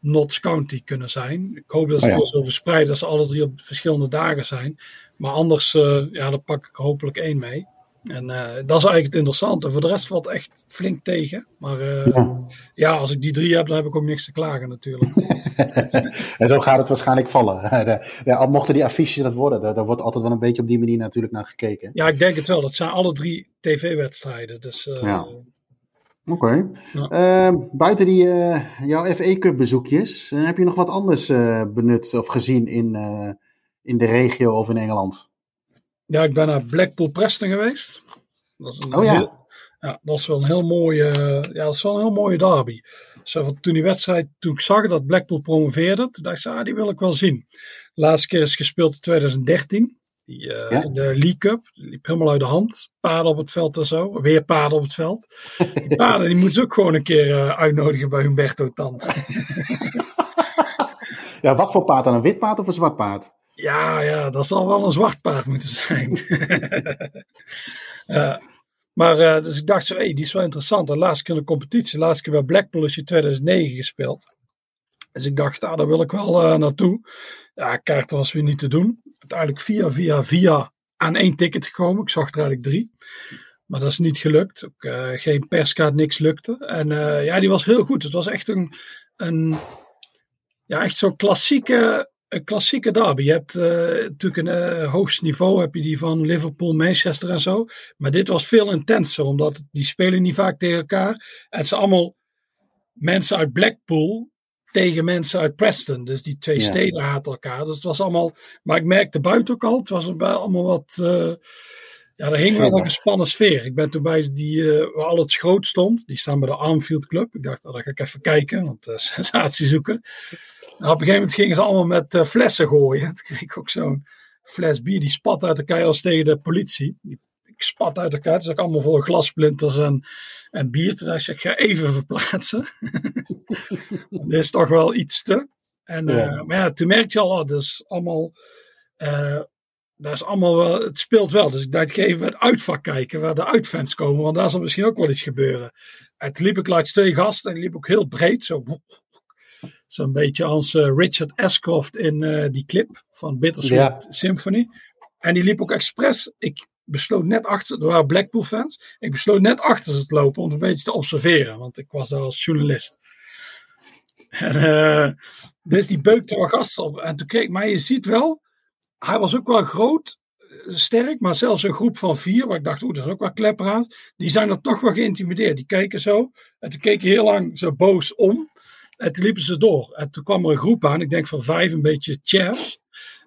Speaker 2: Notts County kunnen zijn. Ik hoop dat ze oh ja. zo verspreiden dat ze alle drie op verschillende dagen zijn. Maar anders, uh, ja, dan pak ik hopelijk één mee. En uh, dat is eigenlijk het interessante. Voor de rest valt echt flink tegen. Maar uh, ja. ja. als ik die drie heb, dan heb ik ook niks te klagen natuurlijk. [laughs]
Speaker 1: en zo gaat het waarschijnlijk vallen. [laughs] ja, mochten die affiches dat worden, daar, wordt altijd wel een beetje op die manier natuurlijk naar gekeken.
Speaker 2: Ja, ik denk het wel. Dat zijn alle drie tv-wedstrijden. Dus, uh,
Speaker 1: ja. Oké. Okay. Ja. buiten die, jouw FA Cup bezoekjes, heb je nog wat anders benut of gezien in, in de regio of in Engeland?
Speaker 2: Ja, ik ben naar Blackpool Preston geweest.
Speaker 1: Dat is een oh ja.
Speaker 2: Heel, ja, dat is wel een heel mooie, ja, dat is wel een heel mooie derby. Zo, toen die wedstrijd, toen ik zag dat Blackpool promoveerde, toen dacht ik, ah, die wil ik wel zien. De laatste keer is gespeeld in 2013. Die, uh, ja? De League Cup, die liep helemaal uit de hand. Paden op het veld en zo. Weer paden op het veld. Die [laughs] paden die moeten ze ook gewoon een keer uh, uitnodigen bij Humberto Tan.
Speaker 1: ja, wat voor paard dan? Een wit paard of een zwart paard?
Speaker 2: Ja, ja, dat zal wel een zwart paard moeten zijn. uh, [laughs] maar uh, dus ik dacht zo, hey, die is wel interessant. De laatste keer in de competitie, de laatste keer bij Blackpool is je 2009 gespeeld. Dus ik dacht, ah, daar wil ik wel uh, naartoe. Ja, kaarten was weer niet te doen. Uiteindelijk via, via, via aan één ticket gekomen. Ik zag er eigenlijk drie. Maar dat is niet gelukt. Ook, geen perskaart, niks lukte. En ja, die was heel goed. Het was echt een, een ja, echt zo'n klassieke een klassieke derby. Je hebt uh, natuurlijk een uh, hoogst niveau, heb je die van Liverpool, Manchester en zo. Maar dit was veel intenser, omdat die spelen niet vaak tegen elkaar. En het zijn allemaal mensen uit Blackpool tegen mensen uit Preston. Dus die twee steden haten elkaar. Dus het was allemaal. Maar ik merkte buiten ook al, het was allemaal wat. Uh, ja, er hing wel een gespannen sfeer. Ik ben toen bij die, uh, waar al het groot stond. Die staan bij de Armfield Club. Ik dacht, oh, daar ga ik even kijken, want uh, [laughs] sensatie zoeken. Nou, op een gegeven moment gingen ze allemaal met uh, flessen gooien. [laughs] Toen kreeg ik ook zo'n fles bier, die spat uit elkaar als tegen de politie. Die, ik spat uit elkaar, dus ik allemaal vol glasplinters en, en bier. Toen dacht ik, ik ga even verplaatsen. [laughs] Dit is toch wel iets te. En, ja. Maar ja, toen merkte je al, oh, dus allemaal... Uh, dat is allemaal wel, het speelt wel. Dus ik dacht, ik even het uitvak kijken waar de uitfans komen, want daar zal misschien ook wel iets gebeuren. Het liep ik langs twee gasten en die liep ook heel breed, zo Zo'n beetje als uh, Richard Ashcroft in uh, die clip van Bittersweet ja. Symphony. En die liep ook expres. Ik besloot net achter, er waren Blackpool fans. Ik besloot net achter ze te lopen om een beetje te observeren. Want ik was daar als journalist. En uh, dus die beukte wel gasten op. En toen keek, maar je ziet wel, hij was ook wel groot, sterk, maar zelfs een groep van vier, waar ik dacht, oeh, dat is ook wel klepperaars, die zijn er toch wel geïntimideerd. Die keken zo, en toen keek je heel lang zo boos om. En toen liepen ze door. En toen kwam er een groep aan, ik denk van vijf, een beetje chairs.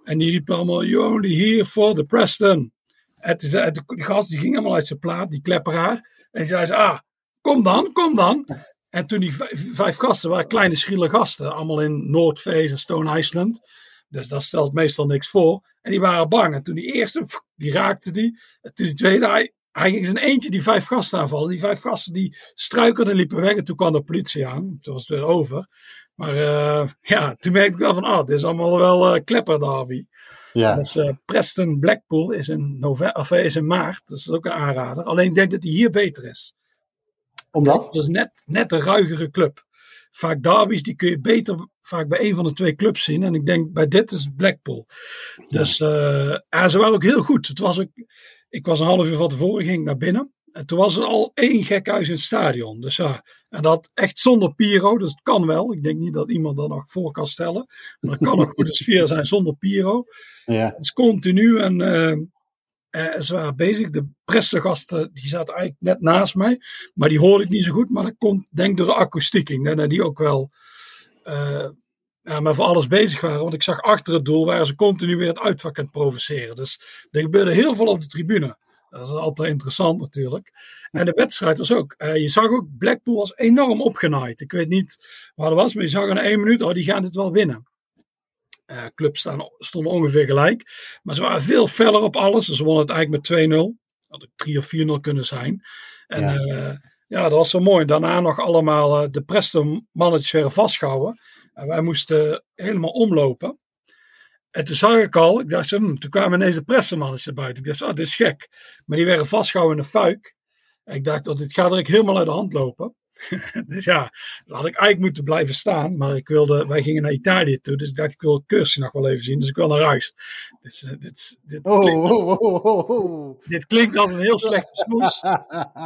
Speaker 2: En die riepen allemaal, you only here for the Preston. En toen de gast die ging allemaal uit zijn plaat, die klepperaar. En die zei ze, ah, kom dan, kom dan. En toen die vijf gasten waren kleine schriele gasten, allemaal in Noordface en Stone Island. Dus dat stelt meestal niks voor. En die waren bang. En toen die eerste, die raakte die. En toen die tweede, hij, hij ging zijn eentje die vijf gasten aanvallen. Die vijf gasten die struikelden en liepen weg. En toen kwam de politie aan. Toen was het weer over. Maar uh, [laughs] ja, toen merkte ik wel van, ah, dit is allemaal wel uh, klepper derby. Ja. Dus uh, Preston Blackpool is in, november, of is in maart. Dus dat is ook een aanrader. Alleen ik denk dat hij hier beter is.
Speaker 1: Omdat?
Speaker 2: Dat is net, net een ruigere club. Vaak derbies, die kun je beter vaak bij een van de twee clubs zien. En ik denk bij dit is Blackpool. Dus ja, ze waren ook heel goed. Het was ook ik was een half uur van tevoren, ging naar binnen. En toen was er al één gekhuis in het stadion. Dus ja, en dat echt zonder Piro. Dus het kan wel. Ik denk niet dat iemand dat nog voor kan stellen. Maar het kan een [laughs] goede sfeer zijn zonder Piro. Ja. Het is continu en uh, ze waren bezig. De pressegasten die zaten eigenlijk net naast mij. Maar die hoorde ik niet zo goed. Maar dat komt denk ik door de akoestiek. Ik die ook wel... Uh, maar voor alles bezig waren. Want ik zag achter het doel waren ze continu weer het uitvak aan provoceren. Dus er gebeurde heel veel op de tribune. Dat is altijd interessant natuurlijk. En de wedstrijd was ook. Uh, je zag ook, Blackpool was enorm opgenaaid. Ik weet niet waar dat was, maar je zag in één minuut, oh, die gaan dit wel winnen. Uh, clubs staan, stonden ongeveer gelijk. Maar ze waren veel feller op alles. Dus ze wonnen het eigenlijk met 2-0. Had het 3 of 4-0 kunnen zijn. En ja. Uh, ja, dat was zo mooi. Daarna nog allemaal de Preston mannetjes werden vastgehouden. En wij moesten helemaal omlopen. En toen zag ik al, ik dacht, hm, toen kwamen ineens de pressemannetjes buiten. Ik dacht, oh, dit is gek. Maar die werden vastgehouden in de fuik. En ik dacht, oh, dit gaat er helemaal uit de hand lopen. [laughs] dus ja, dan had ik eigenlijk moeten blijven staan. Maar ik wilde, wij gingen naar Italië toe. Dus ik dacht, ik wil Cursie nog wel even zien. Dus ik wil naar huis. Dit, dit, dit,
Speaker 1: Oh,
Speaker 2: klinkt,
Speaker 1: oh, oh, oh, oh.
Speaker 2: dit klinkt als een heel slechte smoes.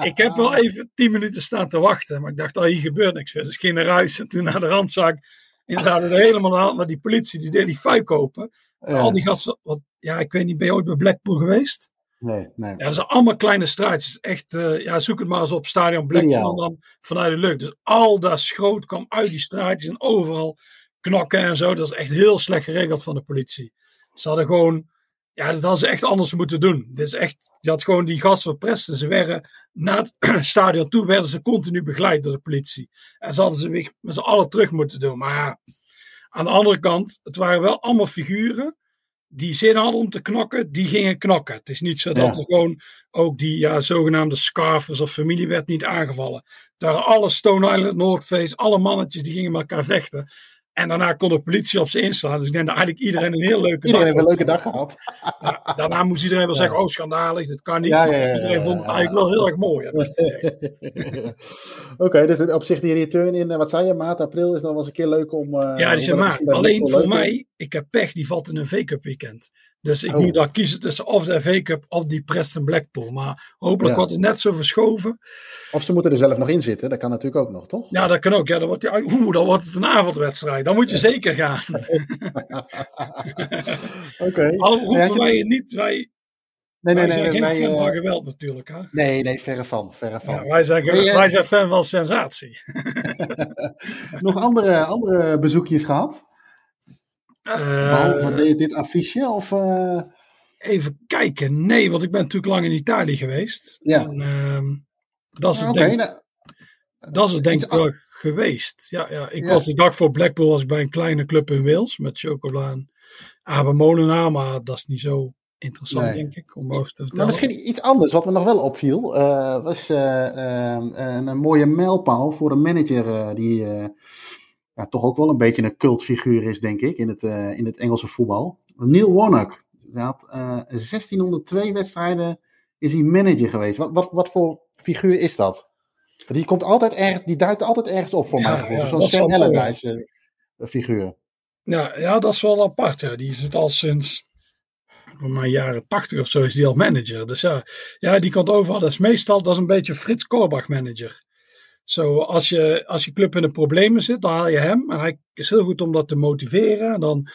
Speaker 2: Ik heb wel even tien minuten staan te wachten. Maar ik dacht, oh, hier gebeurt niks. Dus ik ging naar huis. En toen naar de randzaak. Inderdaad, er helemaal aan. Maar die politie, die deed die fuik open.
Speaker 1: Ja.
Speaker 2: Al die gasten. Want, ja, ik weet niet, ben je ooit bij Blackpool geweest?
Speaker 1: Nee, nee.
Speaker 2: Ja, dat zijn allemaal kleine straatjes. Echt, eh, ja, zoek het maar eens op Stadion en dan vanuit de lucht. Dus al dat schroot kwam uit die straatjes en overal knokken en zo. Dat is echt heel slecht geregeld van de politie. Ze hadden gewoon, ja, dat hadden ze echt anders moeten doen. Dit is echt, je had gewoon die gasten verprest en ze werden na het [clears throat] stadion toe, werden ze continu begeleid door de politie. En ze hadden ze weer met z'n allen terug moeten doen. Maar ja, aan de andere kant, het waren wel allemaal figuren die zin hadden om te knokken, die gingen knokken. Het is niet zo dat
Speaker 1: Ja.
Speaker 2: er gewoon ook die ja, zogenaamde scarfers of familie werd niet aangevallen. Waren alle Stone Island, Noordface, alle mannetjes die gingen met elkaar vechten. En daarna kon de politie op ze inslaan. Dus ik denk dat eigenlijk iedereen een heel leuke
Speaker 1: Iedereen
Speaker 2: dag
Speaker 1: heeft een leuke dag gehad.
Speaker 2: Ja, daarna moest iedereen wel zeggen, oh schandalig, dit kan niet.
Speaker 1: Ja, ja,
Speaker 2: iedereen vond het eigenlijk wel heel erg mooi. Dat. [laughs]
Speaker 1: Oké, dus op zich die return in, eh, wat zei je, maart, april is dan wel eens een keer leuk om... eh,
Speaker 2: Ja, die
Speaker 1: dat
Speaker 2: Alleen voor mij, ik heb pech, die valt in een V-Cup weekend. Dus ik
Speaker 1: Oh.
Speaker 2: moet dan kiezen tussen of de V-Cup of die Preston Blackpool. Maar hopelijk
Speaker 1: Ja.
Speaker 2: wordt het net zo verschoven.
Speaker 1: Of ze moeten er zelf nog in zitten, dat kan natuurlijk ook nog, toch?
Speaker 2: Ja, dat kan ook. Ja, dan wordt, die, oeh, dan wordt het een avondwedstrijd. Dan moet je zeker gaan. [laughs] [laughs]
Speaker 1: Oké.
Speaker 2: Al roepen
Speaker 1: ik-
Speaker 2: wij niet, wij,
Speaker 1: Nee, nee,
Speaker 2: wij
Speaker 1: nee.
Speaker 2: zijn geen
Speaker 1: wij,
Speaker 2: fan
Speaker 1: eh,
Speaker 2: van geweld natuurlijk. Hè?
Speaker 1: nee, nee, verre van, verre van.
Speaker 2: Ja, wij, zijn,
Speaker 1: Nee, eh,
Speaker 2: wij zijn fan van sensatie. [laughs]
Speaker 1: Nog andere, andere bezoekjes gehad? Behalve
Speaker 2: Eh,
Speaker 1: dit, dit affiche? Of, eh,
Speaker 2: even kijken. Nee, want ik ben natuurlijk lang in Italië geweest.
Speaker 1: Ja.
Speaker 2: En, ehm, dat is het
Speaker 1: Oké,
Speaker 2: denk,
Speaker 1: nou,
Speaker 2: dat is het denk
Speaker 1: iets
Speaker 2: ik wel geweest. Ja, ja. Ik
Speaker 1: Ja.
Speaker 2: was de dag voor Blackpool was ik bij een kleine club in Wales met chocola en Abe Molenaar. Maar dat is niet zo interessant,
Speaker 1: Nee.
Speaker 2: denk ik, om over te vertellen.
Speaker 1: Maar misschien iets anders, wat me nog wel opviel, eh, was eh, eh, een, een mooie mijlpaal voor een manager eh, die eh, ja, toch ook wel een beetje een cultfiguur is, denk ik, in het, eh, in het Engelse voetbal. Neil Warnock. Hij had eh 1602 wedstrijden, is hij manager geweest. Wat, wat, wat voor figuur is dat? Die, komt altijd ergens, die duikt altijd ergens op voor
Speaker 2: Ja,
Speaker 1: mijn gevoel.
Speaker 2: ja,
Speaker 1: Zo'n Sam. Allardyce eh, figuur.
Speaker 2: Ja, ja, dat is wel apart. Ja. Die is het al sinds voor mij jaren tachtig of zo is die al manager. Dus ja, ja, die komt overal. Dat is meestal dat is een beetje Frits Korbach manager. Zo, als je, als je club in de problemen zit, dan haal je hem. En hij is heel goed om dat te motiveren. En dan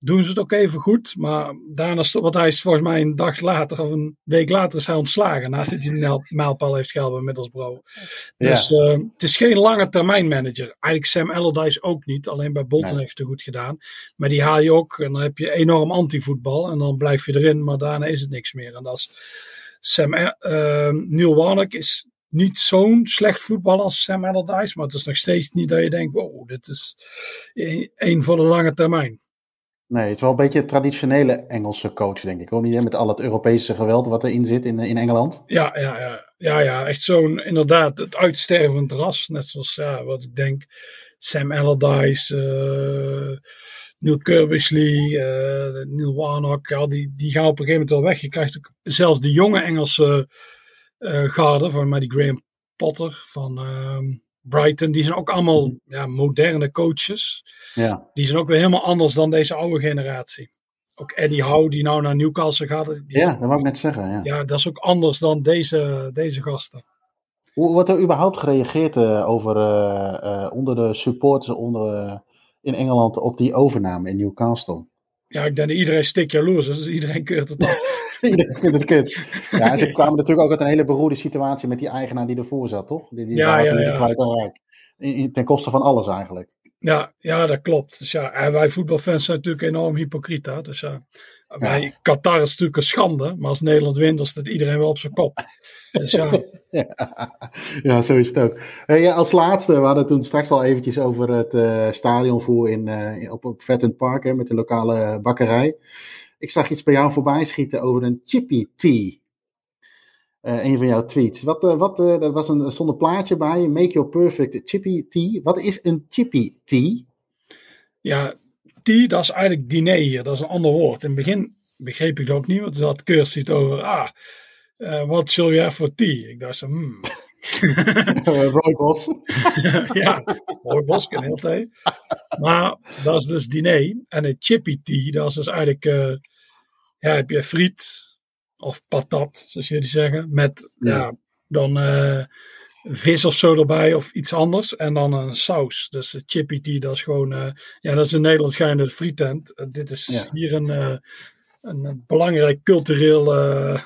Speaker 2: doen ze het ook even goed. Maar daarna, want hij is volgens mij een dag later of een week later is hij ontslagen. Nadat hij mijl- mijlpaal heeft gehaald bij Middlesbrough.
Speaker 1: Ja.
Speaker 2: Dus eh, het is geen lange termijn manager. Eigenlijk Sam Allardyce ook niet. Alleen bij Bolton
Speaker 1: Nee.
Speaker 2: heeft het goed gedaan. Maar die haal je ook. En dan heb je enorm antivoetbal. En dan blijf je erin. Maar daarna is het niks meer. En dat is Sam, eh, Neil Warnock is niet zo'n slecht voetbal als Sam Allardyce. Maar het is nog steeds niet dat je denkt. Wow, dit is één voor de lange termijn.
Speaker 1: Nee, het is wel een beetje een traditionele Engelse coach, denk ik. Ook niet met al het Europese geweld wat erin zit in, in Engeland.
Speaker 2: Ja, ja, ja. ja, ja echt zo'n inderdaad het uitstervend ras. Net zoals ja, wat ik denk Sam Allardyce, eh Neil Kirbysley, eh Neil Warnock. Ja, die, die gaan op een gegeven moment wel weg. Je krijgt ook zelfs de jonge Engelse garde, van mij die Graham Potter van ehm, Brighton. Die zijn ook allemaal ja, moderne coaches.
Speaker 1: Ja,
Speaker 2: Die zijn ook weer helemaal anders dan deze oude generatie. Ook Eddie Howe, die nou naar Newcastle gaat. Die
Speaker 1: ja dat wou ik net zeggen. Ja.
Speaker 2: ja, dat is ook anders dan deze, deze gasten.
Speaker 1: Hoe wordt er überhaupt gereageerd eh, over, eh, eh, onder de supporters onder, eh, in Engeland op die overname in Newcastle?
Speaker 2: Ja, ik denk dat iedereen stik jaloers is, dus iedereen keurt het af. [laughs] [laughs]
Speaker 1: Iedereen vindt het kut. Ja, en ze [laughs] kwamen natuurlijk ook uit een hele beroerde situatie met die eigenaar die ervoor zat, toch? Die, die
Speaker 2: Ja,
Speaker 1: waren
Speaker 2: ja,
Speaker 1: ze niet
Speaker 2: ja.
Speaker 1: kwijt aan rijk. In- in- Ten koste van alles eigenlijk.
Speaker 2: Ja, ja, dat klopt. Dus ja, en wij voetbalfans zijn natuurlijk enorm hypocriet. Hè? Dus ja, bij Qatar is natuurlijk een schande, maar als Nederland wint, dan staat iedereen wel op zijn kop. Dus ja, [laughs]
Speaker 1: Ja, ja, zo is het ook. Hey, als laatste, we hadden toen straks al eventjes over het eh stadionvoer in, eh, op, op Fratton Park hè, met de lokale bakkerij. Ik zag iets bij jou voorbij schieten over een chippy tea. Eh, een van jouw tweets. Wat, eh, wat, eh, er was een, er een plaatje bij. Make your perfect chippy tea. Wat is een chippy tea?
Speaker 2: ja, tea, dat is eigenlijk diner hier. Dat is een ander woord. In het begin begreep ik dat ook niet, want er had het over, ah, wat zul have for tea? Ik dacht zo, hmm,
Speaker 1: Roy Bos. [laughs]
Speaker 2: ja, Roy Bos kan heel thee. Maar dat is dus diner. En een chippy tea, dat is dus eigenlijk, uh, ja, heb je friet of patat, zoals jullie zeggen, met ja. ja dan uh, vis of zo erbij of iets anders. En dan een saus. Dus chippy tea, dat is gewoon, uh, ja, dat is een Nederlands geheime frietent. dit is ja. hier een, een belangrijk cultureel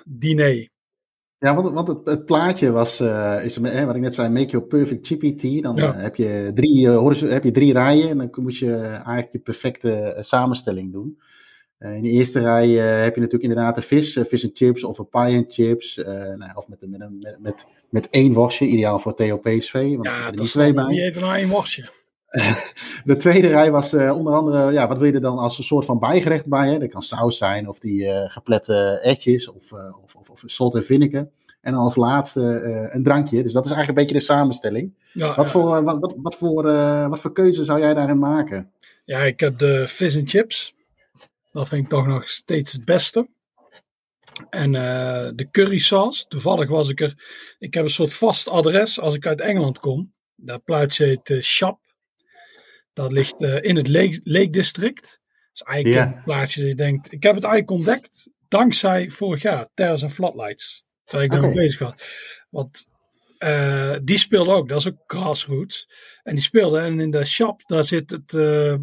Speaker 2: diner.
Speaker 1: Ja, want, want het, het, plaatje was, uh, is, hè, wat ik net zei, make your perfect tea. Dan ja. uh, heb, je drie, uh, heb je drie rijen en dan moet je eigenlijk je perfecte samenstelling doen. in de eerste rij heb je natuurlijk inderdaad de vis, vis en chips of een pie en chips. nou, of met, met, met, met, met één worstje, ideaal voor Theo PSV. Want
Speaker 2: ja, er twee bij. Die eet er nou één worstje. [laughs]
Speaker 1: de tweede rij was onder andere, ja, wat wil je er dan als een soort van bijgerecht bij? Hè? Dat kan saus zijn of die geplette etjes of, of, of, of salt en vinegar. En als laatste uh, een drankje. Dus dat is eigenlijk een beetje de samenstelling. Ja, wat, Voor, wat, wat, wat, voor, uh, wat voor keuze zou jij daarin maken?
Speaker 2: Ja, ik heb de fish and chips. Dat vind ik toch nog steeds het beste. En uh, de curry sauce. Toevallig was ik er. Ik heb een soort vast adres als ik uit Engeland kom. Dat plaatsje heet Shap. Dat ligt in het Lake, Lake District. Is eigenlijk een plaatsje dat je denkt. Ik heb het eigenlijk ontdekt dankzij vorig jaar Terrace and Flatlights. Terwijl ik daarmee okay. bezig was. Want uh, die speelde ook, dat is ook grassroots. En die speelde en in de shop, daar zit het. Uh,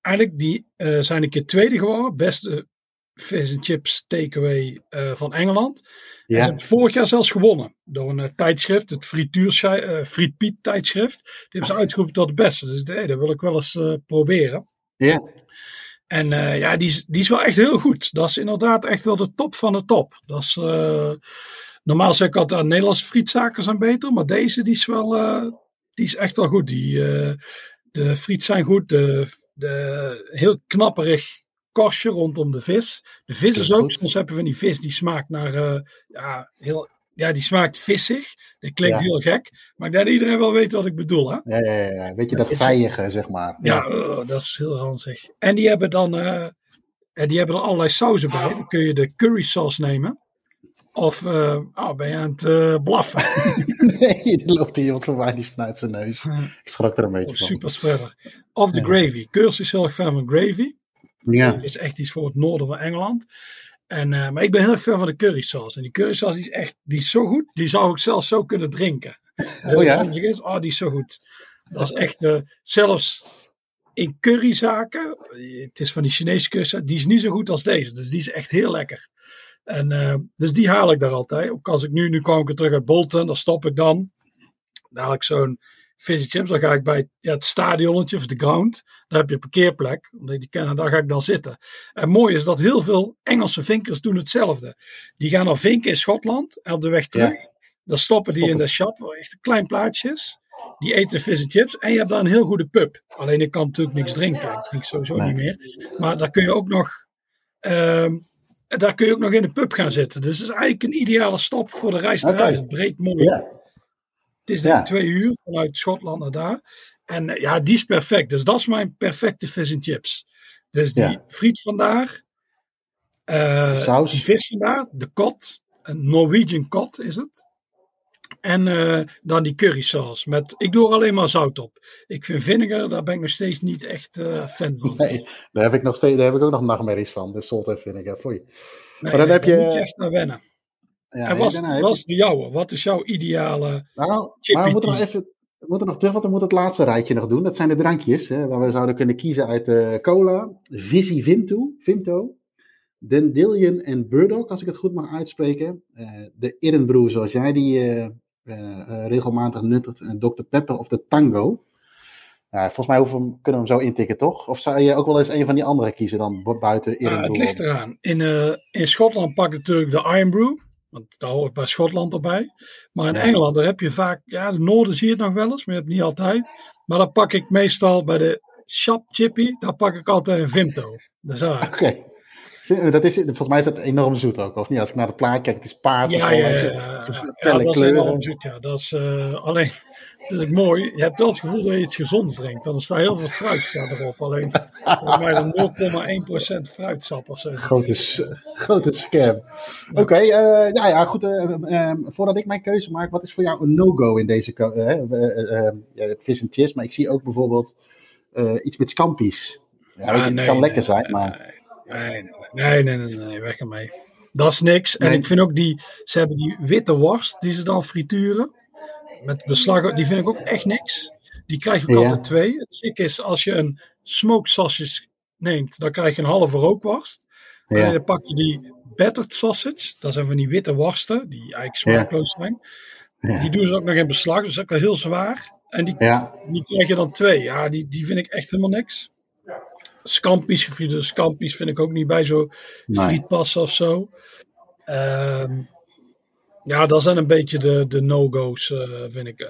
Speaker 2: eigenlijk, die uh, zijn een keer tweede geworden. Beste fish and chips takeaway van Engeland. Ja. En ze hebben vorig jaar zelfs gewonnen. Door een tijdschrift, het frituur, Frietpiet tijdschrift. Die hebben ze uitgeroepen tot de beste. Dus hey, dat wil ik wel eens proberen.
Speaker 1: Ja.
Speaker 2: En uh, ja, die is, die is wel echt heel goed. Dat is inderdaad echt wel de top van de top. Dat is, uh, normaal zeg ik altijd, uh, Nederlandse frietzaken zijn beter. Maar deze die is wel, die is echt wel goed. Die, de friet zijn goed. De, de, heel knapperig korstje rondom de vis. De vis is ook, soms hebben we van die vis die smaakt naar ja, heel ja, die smaakt vissig. Dat klinkt ja. heel gek. Maar ik denk dat iedereen wel weet wat ik bedoel. Hè?
Speaker 1: Ja, ja, ja. Weet je, dat vijige, zeg maar.
Speaker 2: Ja, oh, dat is heel ranzig. En die hebben dan uh, die hebben er allerlei sauzen bij. Dan kun je de curry sauce nemen. Of uh, oh, ben je aan het uh, blaffen? [laughs]
Speaker 1: nee, die loopt hier iemand voorbij, die snuit zijn neus. Ik schrok er een beetje oh, van.
Speaker 2: Super spreader. Of de gravy. Keurs is heel erg fan van gravy.
Speaker 1: Ja.
Speaker 2: Dat is echt iets voor het noorden van Engeland. En, uh, maar ik ben heel erg fan van de curry sauce. En die curry sauce die is echt die is zo goed. Die zou ik zelfs zo kunnen drinken.
Speaker 1: Oh ja?
Speaker 2: Is, oh, die is zo goed. Dat is echt, uh, zelfs in curryzaken, het is van die Chinese curry, die is niet zo goed als deze. Dus die is echt heel lekker. En uh, dus die haal ik daar altijd. Ook als ik nu, nu kwam ik er terug uit Bolton, dan stop ik dan. Dan haal ik zo'n Fizzy Chips. Dan ga ik bij ja, het stadionnetje of de ground. Daar heb je een parkeerplek. Omdat die kennen, daar ga ik dan zitten. En mooi is dat heel veel Engelse vinkers doen hetzelfde. Die gaan naar vinken in Schotland. En op de weg terug. Ja. Dan stoppen die stoppen. in de shop. Waar echt een klein plaatsje is. Die eten Fizzy Chips. En je hebt daar een heel goede pub. Alleen ik kan natuurlijk niks drinken. Ik drink sowieso nee. niet meer. Maar daar kun je ook nog... Um, daar kun je ook nog in de pub gaan zitten. Dus het is eigenlijk een ideale stop voor de reis naar okay. huis. Het breekt mooi.
Speaker 1: Ja.
Speaker 2: Het is denk ik ja. twee uur vanuit Schotland naar daar. En uh, ja, die is perfect. Dus dat is mijn perfecte vis en chips. Dus die ja. friet vandaar. Uh, die vis vandaar. De kot. Een Norwegian kot is het. En uh, dan die curry sauce. Met, ik doe er alleen maar zout op. Ik vind vinegar, daar ben ik nog steeds niet echt fan van. [laughs]
Speaker 1: Nee, daar heb ik, nog steeds, daar heb ik ook nog nachtmerries van. De salt en vinegar. Foei.
Speaker 2: Nee, maar dan heb je... moet je echt naar wennen. Ja, en was, was de jouwe? Wat is jouw ideale
Speaker 1: Nou, maar we moeten nog even we moeten nog terug, want we moeten het laatste rijtje nog doen. Dat zijn de drankjes, hè, waar we zouden kunnen kiezen uit uh, cola, Visi Vimto, Vimto, Dandelion en Burdock, als ik het goed mag uitspreken. Uh, de Irrenbrew, zoals jij die uh, regelmatig nuttigt, en Dr. Pepper of de Tango. volgens mij hoeven kunnen we hem zo intikken, toch? Of zou je ook wel eens een van die andere kiezen dan buiten Irrenbrew?
Speaker 2: het ligt eraan. In, in Schotland pak ik natuurlijk de Iron Brew. Want daar hoort bij Schotland erbij. Maar in. Engeland, daar heb je vaak, ja, de noorden zie je het nog wel eens, maar je hebt niet altijd. Maar dan pak ik meestal bij de Shop Chippy, daar pak ik altijd een Vimto. Dat is
Speaker 1: Oké. Okay. Dat is, volgens mij is dat enorm zoet ook, of niet? Als ik naar de plaat kijk, het is paars.
Speaker 2: Ja, ja, ja, ja. ja dat is enorm zoet, ja. Dat is, uh, alleen, het is ook mooi. Je hebt wel het gevoel dat je iets gezonds drinkt. Dan staat heel veel fruit staat erop. Alleen, volgens mij dan 0,1% fruitsap of zo.
Speaker 1: Grote, grote scam. Oké, okay, uh, ja, ja, goed. Uh, voordat ik mijn keuze maak, wat is voor jou een no-go in deze... Uh, vis en chips, maar ik zie ook bijvoorbeeld iets met scampi's. Ja, ah, het nee, kan lekker zijn, maar...
Speaker 2: Nee, nee, nee, nee, nee, weg ermee. Dat is niks. En ik vind ook die, ze hebben die witte worst die ze dan frituren. Met beslag, die vind ik ook echt niks. Die krijg je ook altijd twee. Het gek is, als je een smoked sausage neemt, dan krijg je een halve rookworst. En dan pak je die battered sausage. Dat zijn van die witte worsten, die eigenlijk smaakloos zijn. Die doen ze ook nog in beslag, dus ook wel heel zwaar. En die, die krijg je dan twee. Ja, die, die vind ik echt helemaal niks. Scampi's, gefriede scampi's vind ik ook niet bij zo nee. of zo. Ehm, ja, dat zijn een beetje de, de no-go's, uh, vind ik. Uh,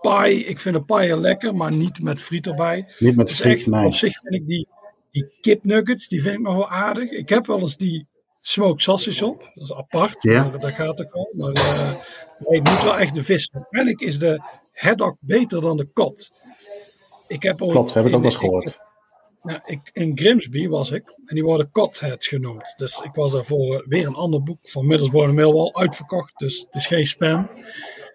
Speaker 2: pie, ik vind een pie lekker, maar niet met friet erbij.
Speaker 1: Niet met friet, echt, nee.
Speaker 2: Op zich vind ik die, die kipnuggets, die vind ik nog wel aardig. Ik heb wel eens die smoked sausage op. Dat is apart, ja. maar dat gaat ook wel. Maar uh, nee, het moet wel echt de vis. Eigenlijk is de haddock beter dan de kot.
Speaker 1: Ik heb Klopt, heb ik ook wel eens gehoord.
Speaker 2: Ja, ik, in Grimsby was ik en die worden Cotheads genoemd. Dus ik was daarvoor weer een ander boek van Middlesbrough Millwall uitverkocht. Dus het is geen spam.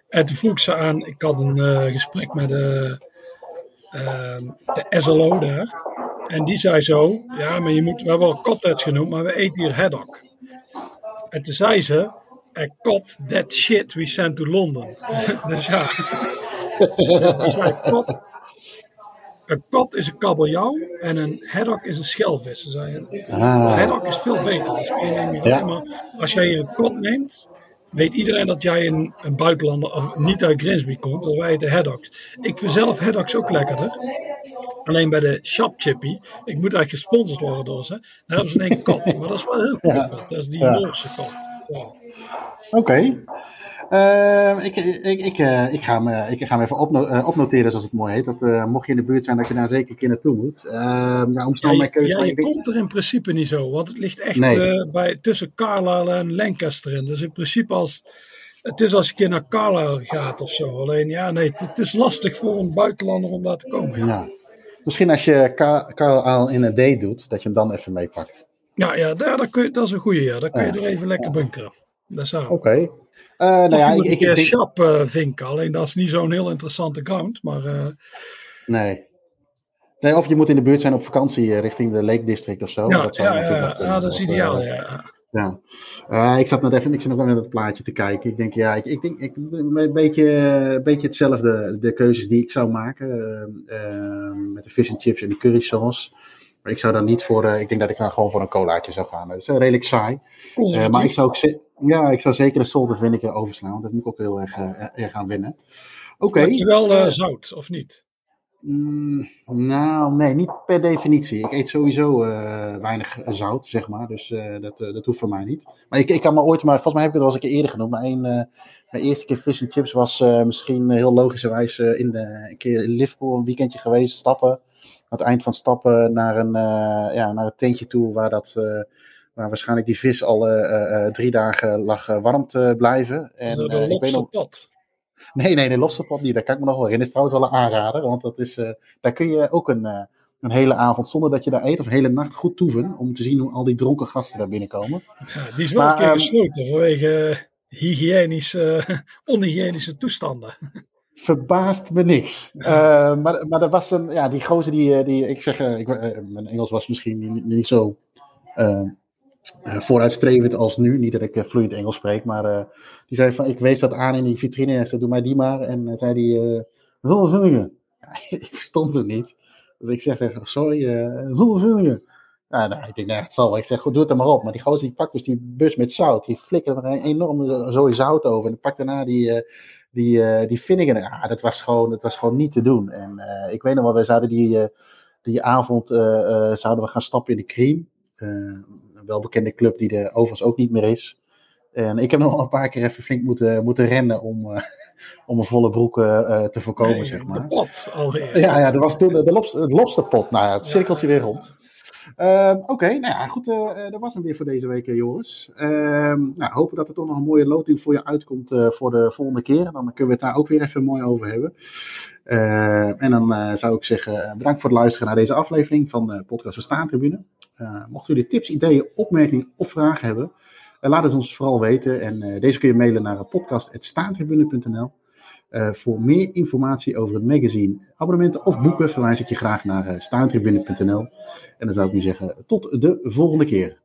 Speaker 2: En toen vroeg ze aan, ik had een uh, gesprek met de, uh, de SLO daar. En die zei zo, ja, maar je moet, we hebben wel Cotheads genoemd, maar we eten hier haddock. En toen zei ze, I got that shit we sent to London. [laughs] dus ja, [laughs] dus die zei, een kot is een kabeljauw en een haddock is een schelvis. Een ah. haddock is veel beter. Dus ja. Maar als jij een kot neemt, weet iedereen dat jij een, een buitenlander of niet uit Grimsby komt. Want wij eten haddocks. Ik vind zelf haddocks ook lekkerder. Alleen bij de Shop Chippy, ik moet eigenlijk gesponsord worden door ze. Daar hebben ze een kot. Maar dat is wel heel goed. Ja. Dat is die Noorse kot. Ja.
Speaker 1: Oké. Uh, ik, ik, ik, uh, ik, ga hem, ik ga hem even opno uh, opnoteren, zoals het mooi heet. Dat, mocht je in de buurt zijn, dat je daar zeker een keer naartoe moet. Ehm, ja, om snel
Speaker 2: ja,
Speaker 1: mijn keuze
Speaker 2: ja, je komt er in principe niet zo, want het ligt echt bij, tussen Carlisle en Lancaster in. Dus in principe als, het is als je keer naar Carlisle gaat of zo. Alleen ja, nee, het, het is lastig voor een buitenlander om daar te komen.
Speaker 1: Ja. Misschien als je Carlisle in een date doet, dat je hem dan even meepakt.
Speaker 2: Ja, ja daar, daar kun je, dat is een goede, ja. Dan kun je er even lekker bunkeren.
Speaker 1: Oké. Uh, nou ja,
Speaker 2: ik, ik, ik Shop uh, vinken, alleen dat is niet zo'n heel interessante ground, maar... Uh...
Speaker 1: Nee. nee. Of je moet in de buurt zijn op vakantie richting de Lake District of zo.
Speaker 2: Ja, dat, ja, ja, dat is ideaal, ja.
Speaker 1: Ja, uh, ik zat net even, ik zit nog wel naar het plaatje te kijken. Ik denk, ja, ik, ik denk, ik, een beetje, een beetje hetzelfde, de keuzes die ik zou maken. Uh, met de fish and chips en de curry sauce. Maar ik zou dan niet voor, uh, ik denk dat ik dan gewoon voor een colaatje zou gaan. Dat is redelijk saai. Uh, maar ik zou ook, ja, ik zou zeker de Solter Vinegar overslaan, want dat moet ik ook heel erg, uh, erg aan winnen. Oké. Okay.
Speaker 2: Je wel zout, of niet?
Speaker 1: Mm, nou, nee, niet per definitie. Ik eet sowieso weinig zout, zeg maar. Dus dat, dat hoeft voor mij niet. Maar ik, ik kan me ooit, maar volgens mij heb ik het al eens een keer eerder genoemd. Maar een, mijn eerste keer fish and chips was misschien heel logischerwijs in de, een keer in Liverpool een weekendje geweest, stappen het eind van stappen naar een, uh, ja, naar het tentje toe waar, dat, uh, waar waarschijnlijk die vis al uh, drie dagen lag warm te blijven.
Speaker 2: En, de ik weet nog, pot.
Speaker 1: Nee, nee, de lobsterpot niet. Daar kan ik me nog wel. Dat is trouwens wel een aanrader, want dat is, daar kun je ook een, een hele avond zonder dat je daar eet of een hele nacht goed toeven om te zien hoe al die dronken gasten daar binnenkomen.
Speaker 2: Ja, die is wel maar, een keer ehm, gesloten vanwege hygiënische, [laughs] onhygiënische toestanden
Speaker 1: verbaast me niks. Uh, maar, maar er was een, ja, die gozer die, eh, die ik zeg, uh, ik, mijn Engels was misschien niet, niet zo vooruitstrevend als nu. Niet dat ik vloeiend Engels spreek, maar die zei van, ik wees dat aan in die vitrine en zei, doe mij die maar. En zei die, zonder vullingen. [laughs] Ja, ik verstond hem niet. Dus ik zeg, sorry, zonder vullingen. Nou, nou, ik denk, nou, het zal wel. Ik zeg, goed, doe het er maar op. Maar die gozer die pakt dus die bus met zout. Die flikkerde er een enorm zooi zout over. En pakt daarna die, die, uh, die Finnegan, ja, dat was gewoon, dat was gewoon niet te doen. En uh, ik weet nog wel, we zouden die, uh, die avond zouden we gaan stappen in de Cream. een welbekende club die er overigens ook niet meer is. En ik heb nog een paar keer even flink moeten, moeten rennen om, om een volle broek te voorkomen, zeg maar.
Speaker 2: De pot alweer.
Speaker 1: Ja, ja, er was toen de, het lobsterpot. Nou ja, het cirkeltje weer rond. Ehm, oké, nou ja, goed. dat was hem weer voor deze week, Joris. Ehm, nou, hopen dat er toch nog een mooie loting voor je uitkomt voor de volgende keer. Dan kunnen we het daar ook weer even mooi over hebben. en dan zou ik zeggen, bedankt voor het luisteren naar deze aflevering van de podcast van Staantribune. mochten jullie tips, ideeën, opmerkingen of vragen hebben, laat het ons vooral weten. En deze kun je mailen naar podcast.staantribune.nl. Uh, voor meer informatie over het magazine, abonnementen of boeken verwijs ik je graag naar uh, staantribune.nl. En dan zou ik nu zeggen, tot de volgende keer.